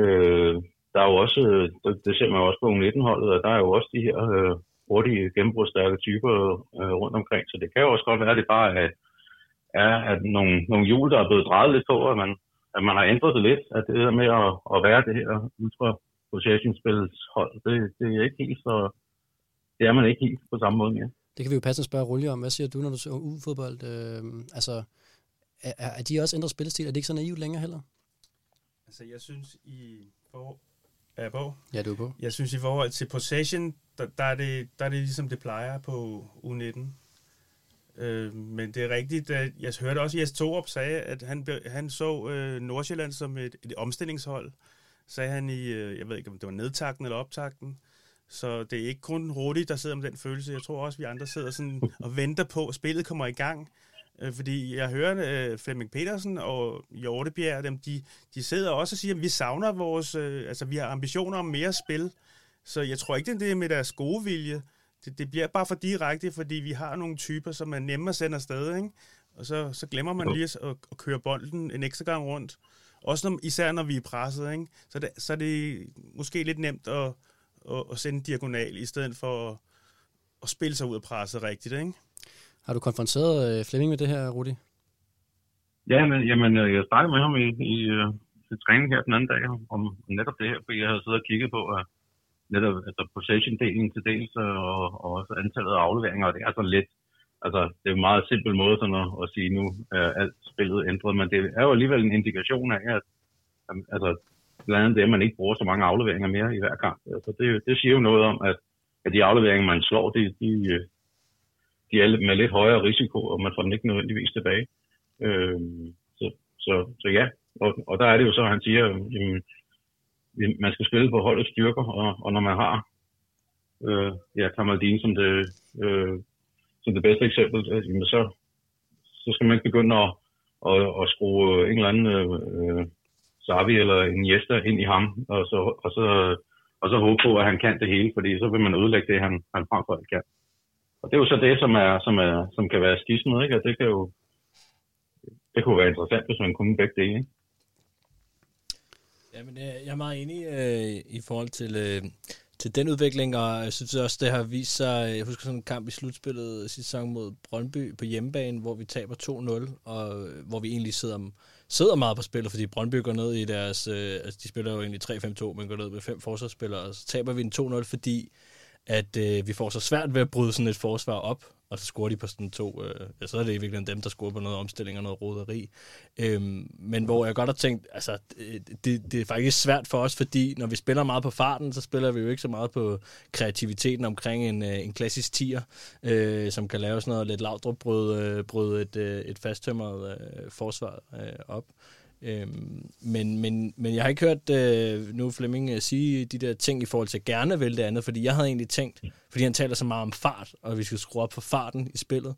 øh, der er jo også, øh, det, det ser man jo også på U19-holdet, og der er jo også de her øh, hurtige, gennembrudsstærke typer øh, rundt omkring, så det kan jo også godt være, at det bare er, er at nogle, nogle hjul, der er blevet drejet lidt på, at man, at man har ændret det lidt, at det der med at, at være det her ultra possession-spillets hold, det, det er ikke helt så, det er man ikke helt på samme måde mere. Det kan vi jo passe at spørge Rulle om. Hvad siger du, når du ser U-fodbold? Øh, altså, er, er de også ændret spillestil? Er det ikke så naivt længere heller? Altså, jeg synes i... For, er jeg på? Ja, du er på. Jeg synes i forhold til possession, der, der, er, det, der er det ligesom det plejer på U19. Øh, men det er rigtigt, at jeg hørte også, at Jes Torup sagde, at han, han så øh, Nordsjælland som et, et omstillingshold. Sagde han i, øh, jeg ved ikke, om det var nedtakten eller optakten. Så det er ikke kun Rudi, der sidder med den følelse. Jeg tror også, vi andre sidder sådan og venter på, at spillet kommer i gang. Øh, fordi jeg hører øh, Flemming Petersen og Hjortebjerg, dem, de, de sidder også og siger, at vi savner vores, altså vi har ambitioner om mere spil. Så jeg tror ikke, det er med deres gode vilje. Det, det bliver bare for direkte, fordi vi har nogle typer, som er nemme at sende afsted, ikke? Og så, så glemmer man lige at, at køre bolden en ekstra gang rundt. Også når, især når vi er presset, ikke? Så, det, så er det måske lidt nemt at, at, at sende diagonal, i stedet for at, at spille sig ud af presset rigtigt, ikke? Har du konfronteret øh, Flemming med det her, Rudi? Ja, men jamen, øh, jeg snakkede med ham i, i, øh, i træning her den anden dag om netop det her, fordi jeg havde siddet og kigget på at netop altså possession-delen til dels, og, og også antallet af afleveringer, og det er så let. Altså, det er en meget simpel måde sådan at, at sige, nu er alt spillet ændret, men det er jo alligevel en indikation af, at altså, blandt andet det, at man ikke bruger så mange afleveringer mere i hver kamp. Altså, det, det siger jo noget om, at, at de afleveringer, man slår, de, de, de er med lidt højere risiko, og man får dem ikke nødvendigvis tilbage. Øh, så, så, så ja, og, og der er det jo så, at han siger, at man skal spille på holdets styrker, og, og når man har øh, ja, Kamaldin som det, øh, som det bedste eksempel, øh, jamen så, så skal man ikke begynde at, at, at skrue øh, en eller anden øh, øh Savi eller en Jester ind i ham, og så, og, så, og så håbe på, at han kan det hele, fordi så vil man ødelægge det, han, han frem for alt kan. Og det er jo så det, som, er, som, er, som kan være skismet, ikke? Og det kan jo det kunne være interessant, hvis man kunne begge dele, ikke? Jamen, øh, jeg er meget enig øh, i forhold til, øh, til den udvikling, og jeg synes også, det har vist sig, øh, jeg husker sådan en kamp i slutspillet sidste sæson mod Brøndby på hjemmebane, hvor vi taber 2-0, og øh, hvor vi egentlig sidder, sidder meget på spillet, fordi Brøndby går ned i deres, øh, altså de spiller jo egentlig 3-5-2, men går ned med fem forsvarsspillere, og så taber vi en 2-0, fordi at øh, vi får så svært ved at bryde sådan et forsvar op, og så scorer de på sådan to, øh, ja, så er det i virkeligheden dem, der scorer på noget omstilling og noget roderi. Øhm, men hvor jeg godt har tænkt, altså, det, det er faktisk svært for os, fordi når vi spiller meget på farten, så spiller vi jo ikke så meget på kreativiteten omkring en, øh, en klassisk tier, øh, som kan lave sådan noget lidt lavdrup, brød, øh, brød et, øh, et fasttømret øh, forsvar øh, op. Øhm, men, men, men jeg har ikke hørt øh, nu Flemming øh, sige de der ting i forhold til gerne vil det andet, fordi jeg havde egentlig tænkt, fordi han taler så meget om fart, og vi skal skrue op for farten i spillet.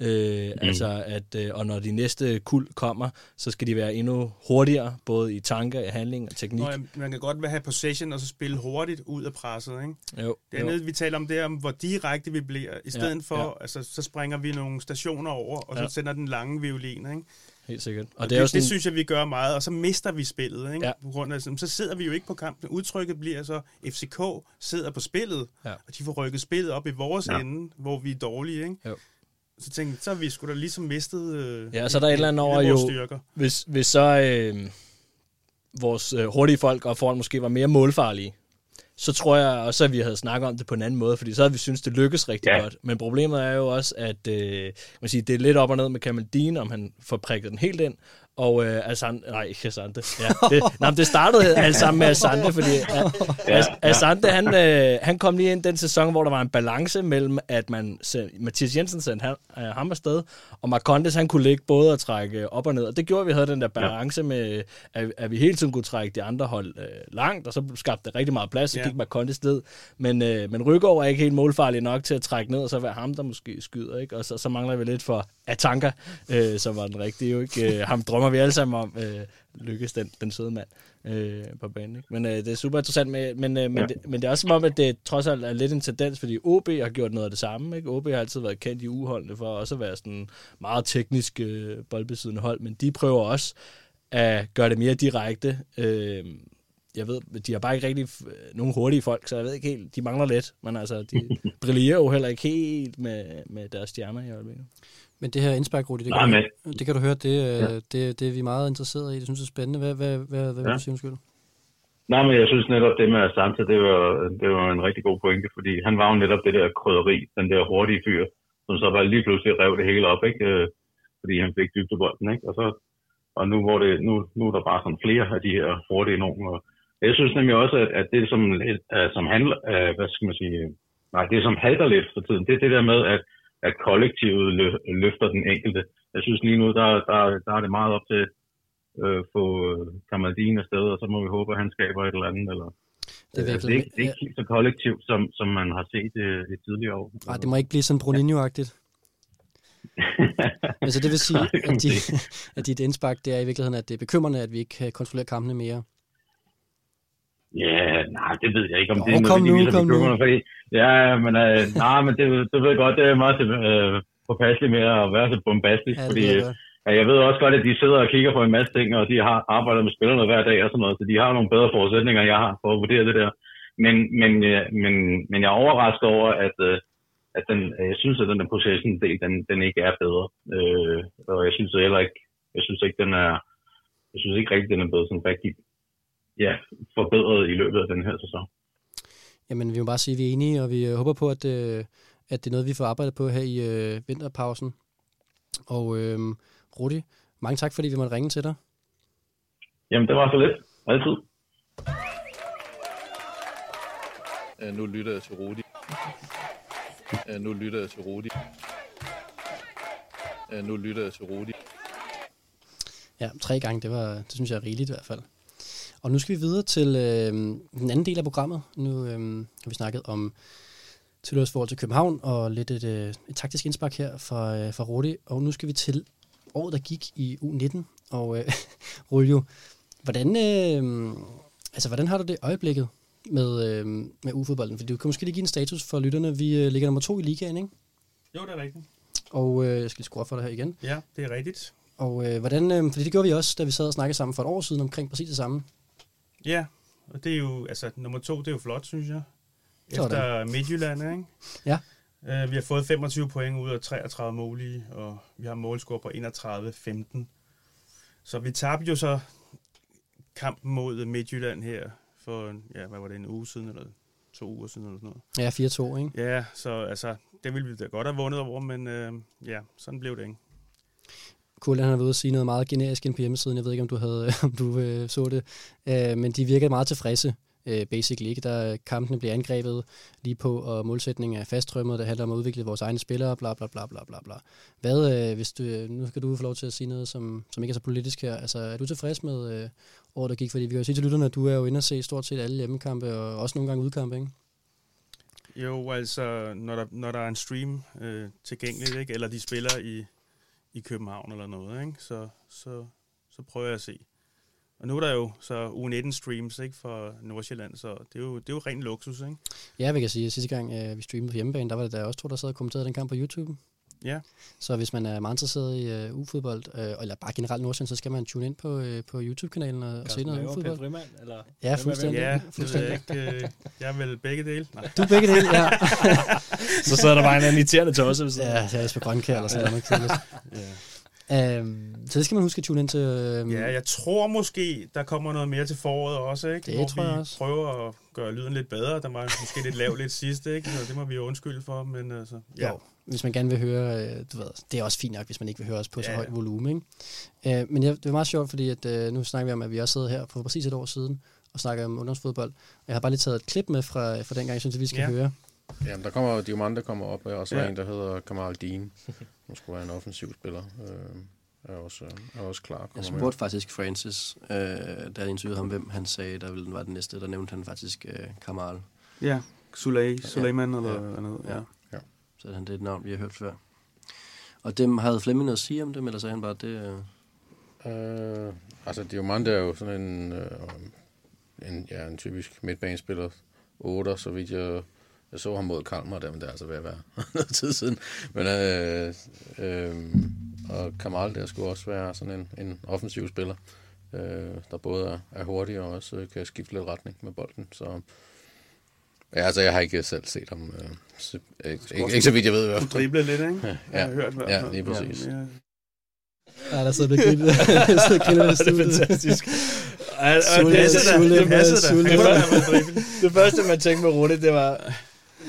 Øh, mm. Altså at, øh, og når de næste kul kommer, så skal de være endnu hurtigere, både i tanker, i handling og teknik. Nå, jamen, man kan godt have possession og så spille hurtigt ud af presset, ikke? Jo. Det andet, vi taler om, det er, om hvor direkte vi bliver. I stedet ja, for, ja. altså, så springer vi nogle stationer over, og så ja. sender den lange violin, ikke? Helt sikkert. Og, og det, er det, sådan... det synes jeg, vi gør meget, og så mister vi spillet. Ikke? Ja. På grund af, så sidder vi jo ikke på kampen. Udtrykket bliver så, FCK sidder på spillet, ja. og de får rykket spillet op i vores ja. ende, hvor vi er dårlige. Ikke? Jo. Så tænkte så har vi sgu da ligesom mistet øh, Ja, så er der et eller andet over jo, styrker. hvis, hvis så øh, vores øh, hurtige folk og foran måske var mere målfarlige, så tror jeg også, at vi havde snakket om det på en anden måde, fordi så havde vi synes det lykkes rigtig ja. godt. Men problemet er jo også, at øh, man siger, det er lidt op og ned med Kamaldin, om han får prikket den helt ind, og øh, Asante, nej, ikke Asante. Ja, det, nej, det startede alt sammen med Asante, fordi ja, Asante, han, øh, han kom lige ind den sæson, hvor der var en balance mellem, at man Mathias Jensen sendte han, øh, ham afsted, og Marcondes, han kunne ligge både og trække op og ned. Og det gjorde, at vi havde den der balance med, at, at vi hele tiden kunne trække de andre hold øh, langt, og så skabte det rigtig meget plads, så ja. gik Marcondes ned. Men, øh, men Rygaard er ikke helt målfarlig nok til at trække ned, og så være ham, der måske skyder. Ikke? Og så, så mangler vi lidt for Atanka, øh, som var den rigtige. Jo ikke? Øh, ham drømmer vi alle sammen om, øh, lykkes den, den søde mand øh, på banen. Ikke? Men øh, det er super interessant, med, men, øh, men, ja. det, men det er også som om, at det trods alt er lidt en tendens, fordi OB har gjort noget af det samme. Ikke? OB har altid været kendt i uholdene for også at være sådan meget teknisk øh, boldbesiddende hold, men de prøver også at gøre det mere direkte. Øh, jeg ved, de har bare ikke rigtig nogen hurtige folk, så jeg ved ikke helt, de mangler lidt, men altså, de brillerer jo heller ikke helt med, med deres stjerner i øjeblikket. Men det her indspark, Rudi, det, kan du, det kan du høre, det, ja. det, det er vi meget interesseret i. Det synes jeg er spændende. Hvad, hvad, hvad, hvad ja. vil du sige, undskyld? Nej, men jeg synes netop, det med Asante, det var, det var en rigtig god pointe, fordi han var jo netop det der krydderi, den der hurtige fyr, som så var lige pludselig rev det hele op, ikke? Øh, fordi han fik dybdebolden, ikke? Og, så, og nu, hvor det, nu, nu er der bare sådan flere af de her hurtige nogen, og jeg synes nemlig også, at, at det, som, som handler, hvad skal man sige, nej, det som halter lidt for tiden, det er det der med, at at kollektivet løfter den enkelte. Jeg synes lige nu, der, der, der er det meget op til øh, få Kamaldin afsted, og så må vi håbe, at han skaber et eller andet. Eller, det, er, altså, det, er ikke, det er ikke helt så kollektivt, som, som man har set det, det tidligere år. Nej, det må ikke blive sådan Bruninho-agtigt. altså det vil sige, at, de, at dit indspark, det er i virkeligheden, at det er bekymrende, at vi ikke kan kontrollere kampene mere. Ja, nej, det ved jeg ikke, om jo, det er noget, nu, kom nu. Fordi, ja, men, øh, nej, men det, du ved godt, det er meget øh, påpasseligt med at være så bombastisk, ja, fordi ja, jeg ved også godt, at de sidder og kigger på en masse ting, og de har arbejdet med spillerne hver dag og sådan noget, så de har nogle bedre forudsætninger, end jeg har for at vurdere det der. Men, men, øh, men, men jeg er overrasket over, at, øh, at den, jeg synes, at den der possession del, den, den ikke er bedre. Øh, og jeg synes heller ikke, jeg synes ikke, den er, jeg synes ikke rigtig, den er blevet sådan rigtig ja, forbedret i løbet af den her sæson. Jamen, vi må bare sige, at vi er enige, og vi øh, håber på, at, øh, at det er noget, vi får arbejdet på her i øh, vinterpausen. Og øh, Rudi, mange tak, fordi vi måtte ringe til dig. Jamen, det var så lidt. Altid. Ja, nu lytter jeg til Rudi. Ja, nu lytter jeg til Rudi. Ja, nu lytter jeg til Rudi. Ja, tre gange, det, var, det synes jeg er rigeligt i hvert fald. Og nu skal vi videre til øh, den anden del af programmet. Nu øh, har vi snakket om tilhørs forhold til København, og lidt et, øh, et taktisk indspark her fra, øh, fra Rudi. Og nu skal vi til året, der gik i U19. Og øh, Ruljo, hvordan, øh, altså, hvordan har du det øjeblikket med, øh, med U-fodbolden? For du kan måske lige give en status for lytterne. Vi øh, ligger nummer to i ligaen, ikke? Jo, det er rigtigt. Og øh, jeg skal lige skrue for dig her igen. Ja, det er rigtigt. Og øh, hvordan, øh, fordi det gjorde vi også, da vi sad og snakkede sammen for et år siden omkring præcis det samme. Ja, og det er jo, altså nummer to, det er jo flot, synes jeg. Efter Midtjylland, ikke? Ja. Uh, vi har fået 25 point ud af 33 målige, og vi har målscore på 31-15. Så vi tabte jo så kampen mod Midtjylland her for, ja, hvad var det, en uge siden eller to uger siden eller sådan noget. Ja, 4-2, ikke? Ja, så altså, det ville vi da godt have vundet over, men øh, ja, sådan blev det ikke. Kul, han har været ude at sige noget meget generisk ind på hjemmesiden. Jeg ved ikke, om du, havde, om du øh, så det. Øh, men de virkede meget tilfredse, øh, basically. Ikke? Der kampene bliver angrebet lige på, og målsætningen er fasttrømmet. Det handler om at udvikle vores egne spillere, bla bla bla bla bla. bla. Hvad, øh, hvis du, øh, nu skal du få lov til at sige noget, som, som ikke er så politisk her. Altså, er du tilfreds med øh, året, der gik? Fordi vi kan jo sige til lytterne, at du er jo inde og se stort set alle hjemmekampe, og også nogle gange udkampe, ikke? Jo, altså, når der, når der er en stream øh, tilgængelig, ikke? eller de spiller i, i København eller noget, ikke? Så, så, så prøver jeg at se. Og nu er der jo så U19 streams ikke, for Nordsjælland, så det er jo, det er jo ren luksus, ikke? Ja, vi kan sige, at sidste gang øh, vi streamede på hjemmebane, der var det der også to, der sad og kommenterede den kamp på YouTube. Ja. Så hvis man er meget interesseret i uh, U-fodbold, uh, eller bare generelt Nordsjælland, så skal man tune ind på, uh, på YouTube-kanalen og, og se noget U-fodbold. Frimand, eller? Ja, fuldstændig. Ja, fuldstændig. jeg ikke. øh, Jeg er vel begge dele. Nej. Du er begge dele, ja. Så sidder der bare en anden irriterende tosse. af. ja, jeg er Jesper Grønkær, eller sådan noget. Ja. Um, så det skal man huske at tune ind til. Um, ja, jeg tror måske, der kommer noget mere til foråret også, ikke? Det Hvor tror jeg vi også. prøver at gøre lyden lidt bedre. Der var måske lidt lav lidt sidst, ikke? Så det må vi jo undskylde for, men altså... Ja. Jo, hvis man gerne vil høre, øh, du ved, det er også fint nok, hvis man ikke vil høre os på så Ja, højt ja. volumen, ikke? Øh, men det er meget sjovt, fordi at, øh, nu snakker vi om, at vi også sidder her for præcis et år siden og snakker om ungdomsfodbold. Jeg har bare lige taget et klip med fra, fra dengang, jeg synes, at vi skal Ja. høre. Jamen, der kommer Diamant, der kommer op, og så Ja. ja. en, der hedder Kamal Dean, som skulle være en offensiv spiller. Øh, er også, er også klar. Jeg Kommer med. spurgte faktisk Francis, øh, da jeg interviewede ham, hvem han sagde, der ville var den næste, der nævnte han faktisk øh, Kamal. Ja, Suley, Suleiman eller Ja. noget. Ja. Så han det er et navn, vi har hørt før. Og dem havde Flemming noget at sige om dem, eller sagde han bare, det øh, Øh, altså, Diamant er jo sådan en, øh, en, ja, en typisk midtbanespiller. 8, så vidt jeg, jeg så ham mod Kalmar, der, men det er altså ved at være noget tid siden. Men, øh, øh, og Kamal der skulle også være sådan en, en offensiv spiller, øh, der både er, er hurtig og også øh, kan skifte lidt retning med bolden. Så ja, altså, jeg har ikke selv set ham. Øh, så, ikke, ikke, ikke, så vidt jeg ved i hvert fald. dribler lidt, ikke? Ja, Jeg har hørt ja, lige præcis. Ja. Ja, der sidder grinet. der sidder grinet i det er studiet. fantastisk. Ej, og Sulle- det, passer da. Sulle- det Det, var- det første, man tænkte med Rune, det var,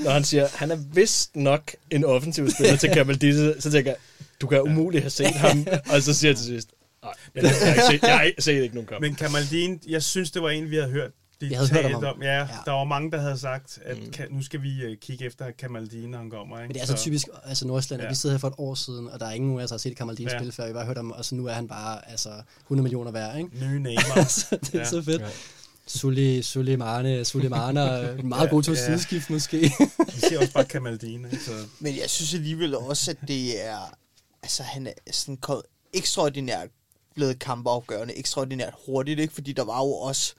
når han siger, han er vist nok en offensiv spiller til Kamaldisse, så tænker jeg, du kan umuligt have set ham. Og så siger jeg til sidst, nej, jeg, jeg, har ikke set, jeg har set ikke nogen kamp. Men Kamaldin, jeg synes, det var en, vi havde hørt. De havde hørt om ham. Ja, Ja. der var mange, der havde sagt, at kan, nu skal vi uh, kigge efter Kamaldin, når han kommer. Ikke? Men det er så typisk, altså Nordsjælland, ja. Vi sidder her for et år siden, og der er ingen af os, der har set Kamaldin ja. Ja. spille før. Vi har bare hørt om, og så nu er han bare altså, 100 millioner værd, ikke? Nye Neymar. så det er. Ja. så fedt. Ja. Sully, Suleimane, Suleimane, meget god til Ja. sideskift måske. Vi siger også bare Kamaldin. Ikke? Så, Men jeg synes alligevel også, at det er... Altså, han er sådan kommet ekstraordinært blevet kampafgørende, ekstraordinært hurtigt, ikke? Fordi der var jo også...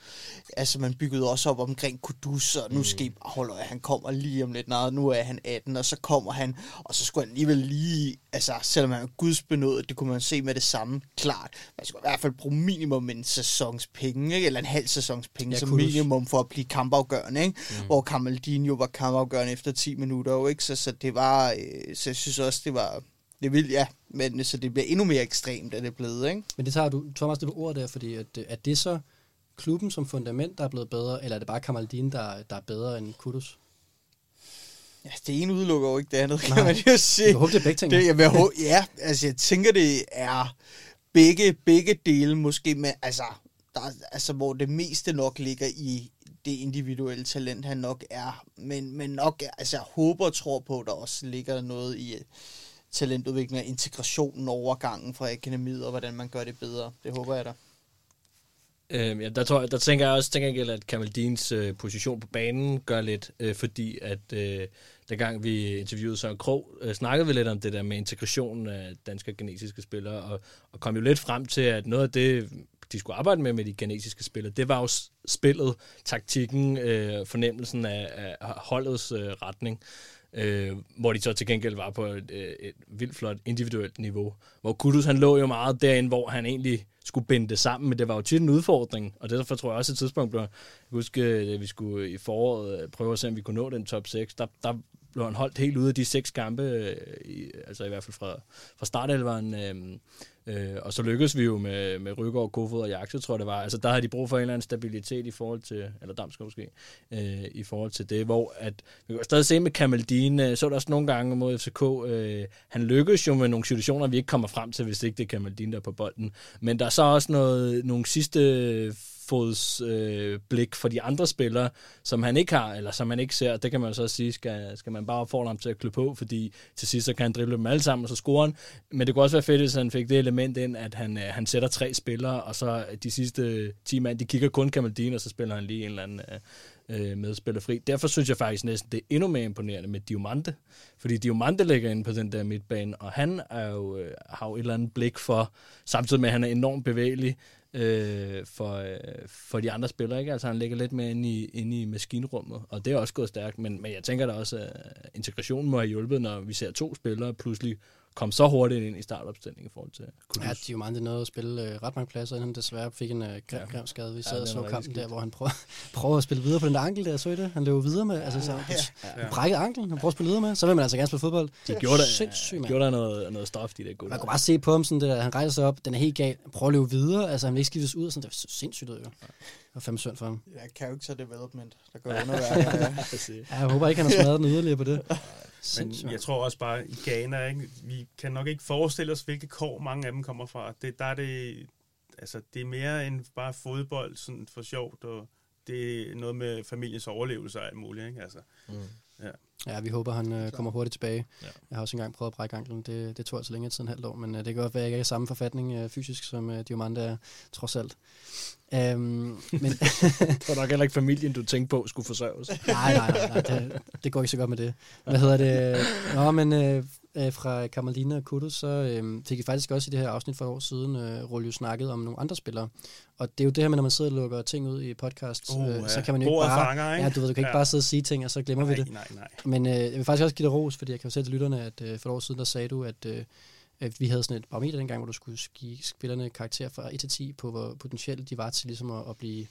Altså, man byggede også op omkring Kudus, og nu skal I bare holde øje, han kommer lige om lidt. Nej, nu er han 18, og så kommer han, og så skulle han alligevel lige... Altså, selvom han er gudsbenået, det kunne man se med det samme, klart. Man skulle i hvert fald bruge minimum en sæsons penge, ikke? Eller en halv sæsons penge, Ja, ja, som Kudus. minimum for at blive kampafgørende, ikke? Mm. Hvor Kamaldinho var kampafgørende efter 10 minutter, jo, ikke? Så, så det var... Øh, så jeg synes også, det var... Det vil, ja, men så det bliver endnu mere ekstremt, er det blevet, ikke? Men det tager du, Thomas, det på ord der, fordi at, øh, er det så klubben som fundament, der er blevet bedre, eller er det bare Kamaldin, der, der er bedre end Kudus? Ja, det ene udelukker jo ikke det andet, Nej. kan man jo sige. Jeg håber, det er begge ting. Det, jeg vil, ja, altså jeg tænker, det er begge, begge dele måske, men altså, der, er- altså, hvor det meste nok ligger i det individuelle talent, han nok er. Men, men nok, altså jeg håber og tror på, at der også ligger noget i øh, talentudvikling og integrationen, overgangen fra akademiet, og hvordan man gør det bedre. Det håber jeg da. Øhm, ja, der, tror jeg, der tænker jeg også, tænker jeg, at Kamaldins øh, position på banen gør lidt, øh, fordi at øh, dengang vi interviewede Søren Krog, øh, snakkede vi lidt om det der med integrationen af danske genetiske spillere, og, og kom jo lidt frem til, at noget af det, de skulle arbejde med med de genetiske spillere, det var jo spillet, taktikken, øh, fornemmelsen af, af holdets øh, retning. Øh, hvor de så til gengæld var på et, øh, et vildt flot individuelt niveau. Hvor Kudus han lå jo meget derinde, hvor han egentlig skulle binde det sammen, men det var jo tit en udfordring, og derfor tror jeg også, at et tidspunkt blev, jeg husker, huske, at vi skulle i foråret øh, prøve at se, om vi kunne nå den top 6, der, der blev han holdt helt ude af de seks kampe, i, altså i hvert fald fra, fra startelveren. Øh, øh, og så lykkedes vi jo med, med Rygaard, Kofod og Jakse, tror jeg det var. Altså der havde de brug for en eller anden stabilitet i forhold til, eller Damsgaard måske, øh, i forhold til det, hvor at, vi kan stadig se med Kamaldin, øh, så der også nogle gange mod FCK, øh, han lykkedes jo med nogle situationer, vi ikke kommer frem til, hvis ikke det er Kamaldin, der er på bolden. Men der er så også noget, nogle sidste fods øh, blik for de andre spillere, som han ikke har, eller som man ikke ser. Det kan man så sige, skal, skal man bare få ham til at klø på, fordi til sidst så kan han drible dem alle sammen, og så score han. Men det kunne også være fedt, hvis han fik det element ind, at han, øh, han sætter tre spillere, og så de sidste 10 mand, de kigger kun Kamaldin, og så spiller han lige en eller anden øh, øh, medspiller fri. Derfor synes jeg faktisk næsten, det er endnu mere imponerende med Diomante, fordi Diomante ligger inde på den der midtbane, og han er jo, øh, har jo et eller andet blik for, samtidig med at han er enormt bevægelig, øh, for, øh, for de andre spillere. Ikke? Altså han ligger lidt mere inde i, inde i maskinrummet, og det er også gået stærkt, men, men jeg tænker da også, at integrationen må have hjulpet, når vi ser to spillere pludselig kom så hurtigt ind i startopstillingen i forhold til Kudus. Ja, de er jo meget nået at spille øh, ret mange pladser, inden han desværre fik en øh, grim, grim skade. Vi sad Ja, og så kampen der, hvor han prøver, prøver at spille videre på den der ankel der, så I det? Han løber videre med, altså så, Ja. han brækkede anklen, han prøver at spille videre med, så vil man altså gerne spille fodbold. De gjorde der, Sindssygt, gjorde der noget, noget stof, de der gode. Man kunne bare se på ham sådan det der, han rejser sig op, den er helt gal, han prøver at løbe videre, altså han vil ikke skiftes ud, og sådan, det var så sindssygt ud, jo. Var fandme synd for ham. Ja, character development, der går underværker. Ja. Ja, jeg håber ikke, han har smadret den yderligere på det. Men Sindssygt. jeg tror også bare, i Ghana, ikke? vi kan nok ikke forestille os, hvilke kår mange af dem kommer fra. Det, der er det, altså, det er mere end bare fodbold sådan for sjovt, og det er noget med familiens overlevelse og alt muligt. Ikke? Altså, Ja, vi håber, han øh, kommer hurtigt tilbage. Ja. Ja. Jeg har også engang prøvet at brække anklen. Det, det tog altså længere tid end halvt år, men øh, det kan godt være, at jeg ikke er i samme forfatning øh, fysisk, som øh, Diomande er, trods alt. Um, men Det var nok heller ikke familien, du tænkte på, skulle forsørges. nej, nej, nej, nej det, det går ikke så godt med det. Hvad hedder det? Nå, men øh, øh, fra Kamalina og Kudus, så øh, fik I faktisk også i det her afsnit for et år siden, øh, Roljo snakket om nogle andre spillere. Og det er jo det her med, når man sidder og lukker ting ud i podcast, Oh, øh, ja. så kan man jo ikke bare... fanger, ikke? Ja, du ved, du kan ikke Ja. bare sidde og sige ting, og så glemmer vi det. nej, nej, nej. Men øh, jeg vil faktisk også give dig ros, fordi jeg kan jo til lytterne, at øh, for et år siden, der sagde du, at, øh, at vi havde sådan et barometer dengang, hvor du skulle give spillerne karakter fra 1 til 10 på, hvor potentielt de var til ligesom at, at blive,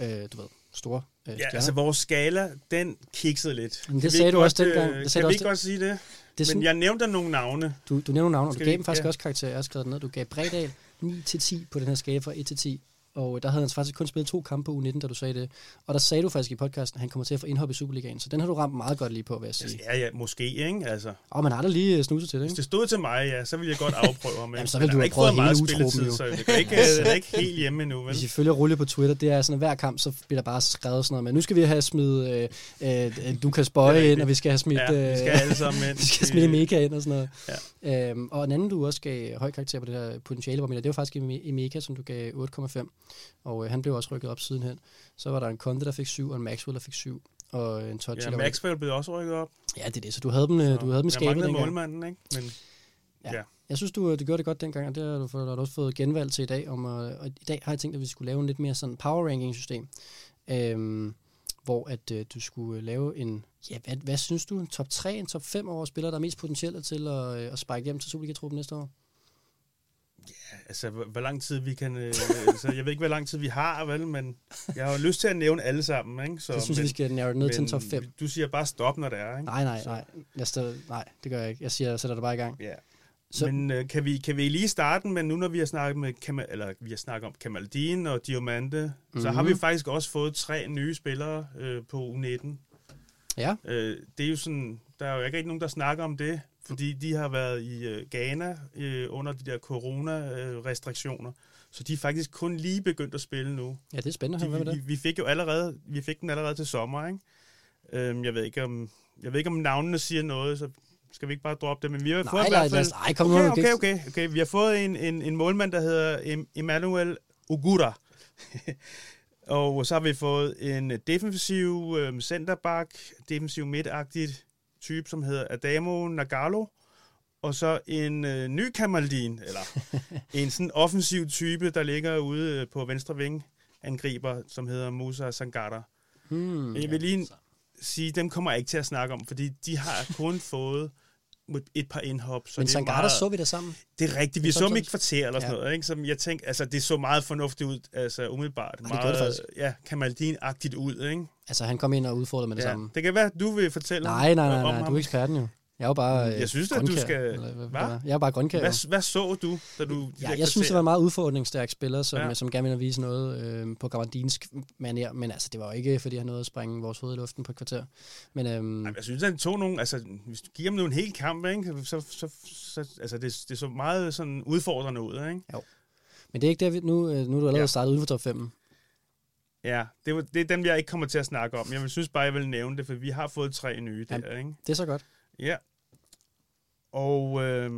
øh, du ved, store øh, Ja, stjerner. altså vores skala, den kiksede lidt. Men det Kan sagde du også dengang. øh, Det sagde Kan vi også ikke godt sige det? det er Men sådan, jeg nævnte nogle navne. du, du nævner nogle navne, og du gav vi- dem faktisk ja. også karakter. Jeg har skrevet ned. Du gav Bredal 9 til 10 på den her skala fra 1 til 10. Og der havde han faktisk kun spillet to kampe på U19, da du sagde det. Og der sagde du faktisk i podcasten, at han kommer til at få indhop i Superligaen. Så den har du ramt meget godt lige på, vil jeg sige. Ja, ja, måske, ikke? Altså, Og man har da lige øh, snuset til det, hvis ikke? det stod til mig, ja, så ville jeg godt afprøve ham. Jamen, så Men ville du have prøvet hele utruppen, jo. så det er ikke, det er ikke helt hjemme endnu, vel? Hvis I følger Rulle på Twitter, det er sådan, at hver kamp, så bliver der bare skrevet sådan noget med, nu skal vi have smidt øh, øh, Lukas Det Bøje ind, og vi skal have smidt, Ja, vi skal øh, alle sammen ind. vi skal smide Mega ind og sådan noget. Ja. Øhm, og en anden, du også gav høj karakter på det her potentiale, hvor det var faktisk i Mega, som du gav 8,5. Og øh, han blev også rykket op sidenhen. Så var der en Conte, der fik 7, og en Maxwell, der fik 7. Og en Totti, Ja, der. Maxwell blev også rykket op. Ja, det er det. Så du havde dem, øh, du havde dem i jeg skabet manglede dengang. målmanden, ikke? Men Jeg synes, du, du gjorde det godt dengang, og det har du, fået- har du også fået genvalg til i dag. Om, at, og i dag har jeg tænkt, at vi skulle lave en lidt mere sådan power ranking system, øhm, hvor at øh, du skulle lave en, ja, hvad, hvad synes du, en top 3, en top 5 over spillere, der er mest potentielle til at, øh, at spike hjem til Superliga-truppen næste år? Altså, hvor, hvor lang tid vi kan... Øh, så jeg ved ikke, hvor lang tid vi har, vel? Men jeg har jo lyst til at nævne alle sammen, ikke? Så, jeg synes, men, vi skal det ned til en top 5. Du siger bare stop, når det er, ikke? Nej, nej, Så- nej. Jeg stod, nej, det gør jeg ikke. Jeg siger, jeg sætter det bare i gang. Ja. Så- men øh, kan, vi, kan vi lige starte med, nu når vi har snakket, med Kamal, eller, vi har snakket om Kamaldin og Diomande, mm-hmm. så har Mhm. vi faktisk også fået tre nye spillere øh, på U19. Ja, Øh, det er jo sådan, der er jo ikke rigtig nogen, der snakker om det, fordi de har været i øh, Ghana øh, under de der corona-restriktioner. Så de er faktisk kun lige begyndt at spille nu. ja det er spændende. De, Hvad vi, det? vi fik jo allerede, vi fik den allerede til sommer, ikke? Øhm, jeg ved ikke om, jeg ved ikke om navnene siger noget, så skal vi ikke bare droppe det, men vi har fået Nej, i nej, hvert lad fald... os, ej, kom. Okay, okay, okay, okay. Vi har fået en, en, en målmand, der hedder Em- Emmanuel Ogura. og så har vi fået en defensiv øh, centerback, defensiv midtagtigt type, som hedder Adamo Nagalo. Og så en øh, ny Kamaldin, eller en sådan offensiv type, der ligger ude øh, på venstre ving, angriber, som hedder Musa Sangata. Hmm. Jeg vil lige sige, dem kommer jeg ikke til at snakke om, fordi de har kun fået et par indhop. Så Men Sangata meget, så vi det sammen. Det er rigtigt. Vi så dem i sådan- kvarter eller sådan Ja. noget, ikke? Som jeg tænkte, altså det så meget fornuftigt ud, altså umiddelbart. det gjorde meget, det faktisk. Ja, Kamaldin-agtigt ud, ikke? Altså, han kom ind og udfordrede med det Ja. samme. Det kan være, du vil fortælle Nej, nej, nej, om nej, ham. du er eksperten jo. Jeg er jo bare Jeg synes da, du skal- eller hvad- Hva? hvad? Jeg er bare grønkær. jo. Hvad, hvad så du, da du... Ja, jeg synes, det var en meget udfordringsstærk spiller, som, Ja. ja. som gerne ville vise noget øh, på gavardinsk manér, men altså, det var jo ikke, fordi han nåede at sprænge vores hoved i luften på et kvarter. Men øhm, Ej, Jeg synes, han tog nogle... Altså, hvis du giver ham nu en hel kamp, ikke? Så, så, så altså, det, det så meget sådan udfordrende ud, ikke? Men det er ikke der, vi, nu, øh, nu er du allerede Ja. ja. startet uden for top 5. Ja, det, var, det er dem, jeg ikke kommer til at snakke om. Jeg vil synes bare, jeg vil nævne det, for vi har fået tre nye Ja. der, ikke? Det er så godt. Ja. Og øh,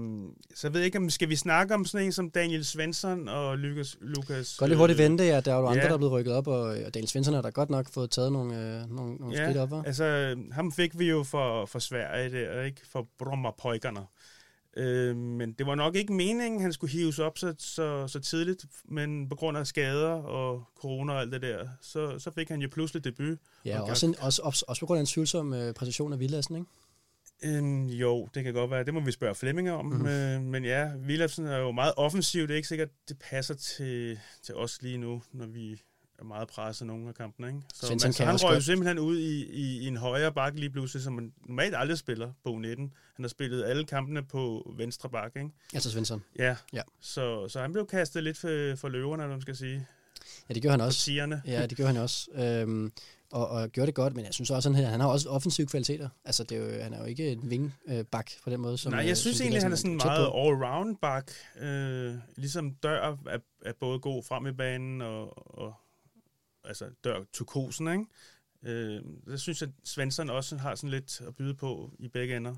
så ved jeg ikke, om skal vi snakke om sådan en som Daniel Svensson og Lukas... Lukas Godt lige hurtigt vente, ja, der er jo andre, ja. der er blevet rykket op, og, og Daniel Svensson har da godt nok fået taget nogle, øh, nogle, nogle skridt op, hva'? altså ham fik vi jo for, for Sverige der, ikke? For Brommerpojkerne. Øh, men det var nok ikke meningen, han skulle hives op så, så, så tidligt, men på grund af skader og corona og alt det der, så, så fik han jo pludselig debut. Ja, og også, en, også, også, også på grund af en tvivlsom øh, præcision af Villadsen, ikke? Øhm, jo, det kan godt være. Det må vi spørge Flemming om. Mm. Øh, men ja, Willumsen er jo meget offensiv. Det er ikke sikkert, det passer til, til os lige nu, når vi er meget presset nogle af kampene. Ikke? Så, Svensson så kan han røg jo simpelthen ud i, i, i en højre bakke lige pludselig, som man normalt aldrig spiller på U19. Han har spillet alle kampene på venstre bakke. Ikke? Altså Svensson. Ja. Ja. Så, så han blev kastet lidt for, for løverne, eller man skal sige. Ja, det gjorde han også. tierne. Ja, det gjorde han også. Øhm, og, og gjorde det godt, men jeg synes også, han, han har også offensive kvaliteter. Altså, det er jo, han er jo ikke en vingbak på den måde. Som, Nej, øh, jeg synes som egentlig, han er sådan tæt meget all-round bak. Øh, ligesom dør er, er både god frem i banen og, og altså dør turkosen, ikke? Øh, det synes jeg, Svensson også har sådan lidt at byde på i begge ender.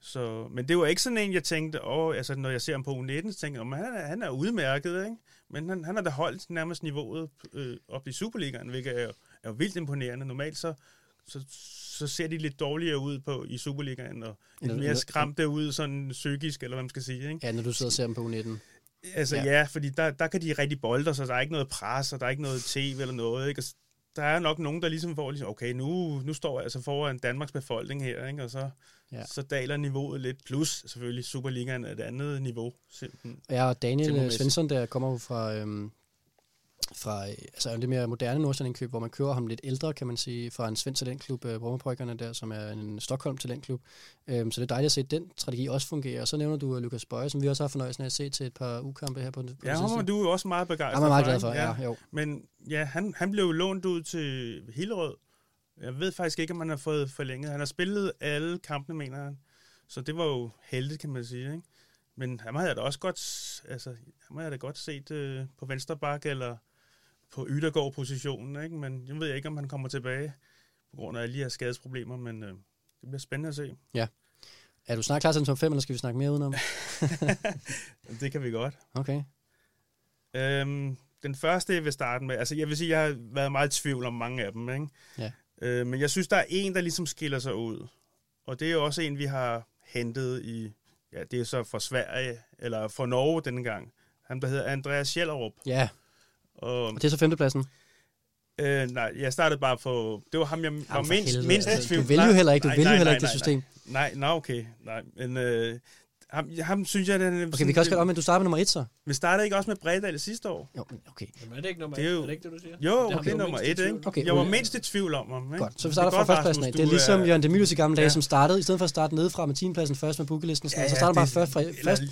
Så, men det var ikke sådan en, jeg tænkte, åh, altså når jeg ser ham på U19, så tænker jeg, "Åh, han er, han er udmærket, ikke? Men han, han har da holdt nærmest niveauet øh, op i Superligaen, hvilket er, er vildt imponerende. Normalt så, så, så ser de lidt dårligere ud på i Superligaen, og lidt mere skræmte ud, sådan psykisk, eller hvad man skal sige, ikke? Ja, når du sidder og ser ham på U19. Altså ja, Ja. fordi der, der kan de rigtig bolde, så der er ikke noget pres, og der er ikke noget tv eller noget, ikke? Der er nok nogen, der ligesom får, ligesom, okay, nu, nu står jeg altså foran Danmarks befolkning her, ikke? og så, ja. Så daler niveauet lidt, plus selvfølgelig Superligaen er et andet niveau. Simpelthen. Ja, og Daniel. Svensson, der kommer fra, øhm, fra øh, altså en lidt mere moderne Nordsjælland-klub, hvor man kører ham lidt ældre, kan man sige, fra en svensk talentklub, øh, der, som er en Stockholm talentklub. Øhm, så det er dejligt at se, at den strategi også fungerer. Og så nævner du uh, Lukas Bøje, som vi også har fornøjelsen af at se til et par ukampe her på, den- Ja, ham er du jo også meget begejstret Ham er meget glad for, ja, jo. Men ja, han, han blev lånt ud til Hillerød. Jeg ved faktisk ikke, om han har fået forlænget. Han har spillet alle kampene, mener han. Så det var jo heldigt, kan man sige. Ikke? Men ham havde jeg da også godt, altså, ham havde jeg da godt set øh, på venstre bak, eller på Ydergaard-positionen. Ikke? Men jeg ved ikke, om han kommer tilbage på grund af alle de her skadesproblemer, men øh, det bliver spændende at se. Er du snart klar til den top 5, eller skal vi snakke mere udenom? Det kan vi godt. Okay. Øhm, den første, jeg vil starte med, altså jeg vil sige, jeg har været meget i tvivl om mange af dem, ikke? Ja. Øh, men jeg synes, der er en, der ligesom skiller sig ud. Og det er også en, vi har hentet i, ja, det er så fra Sverige, eller fra Norge denne gang. Han, der hedder Andreas Schellerup. Ja, Og, og det er så femtepladsen. øh, nej, jeg startede bare på, det var ham, jeg var mindst, mindst altså, tvivl. Du vælger jo heller ikke, du nej, vælger nej, heller nej, ikke det nej, system. Nej, nej, okay. Nej, men øh, ham, ham synes jeg, den, Okay, vi kan også godt om, at du starter med nummer 1 så. Vi startede ikke også med Bredal sidste år? Jo, men okay. Jamen, er det ikke nummer Det er jo- er det ikke det, du siger? Jo, det, det er nummer et, ikke? Okay, jeg var mindst i tvivl om ham. Ikke? Godt, så vi starter er fra godt, førstepladsen af. Det er ligesom er- Jørgen Demilius i gamle dage, Ja. som startede, i stedet for at starte nedefra med 10. pladsen først med bookelisten, sådan Ja, så ja, starter bare først fra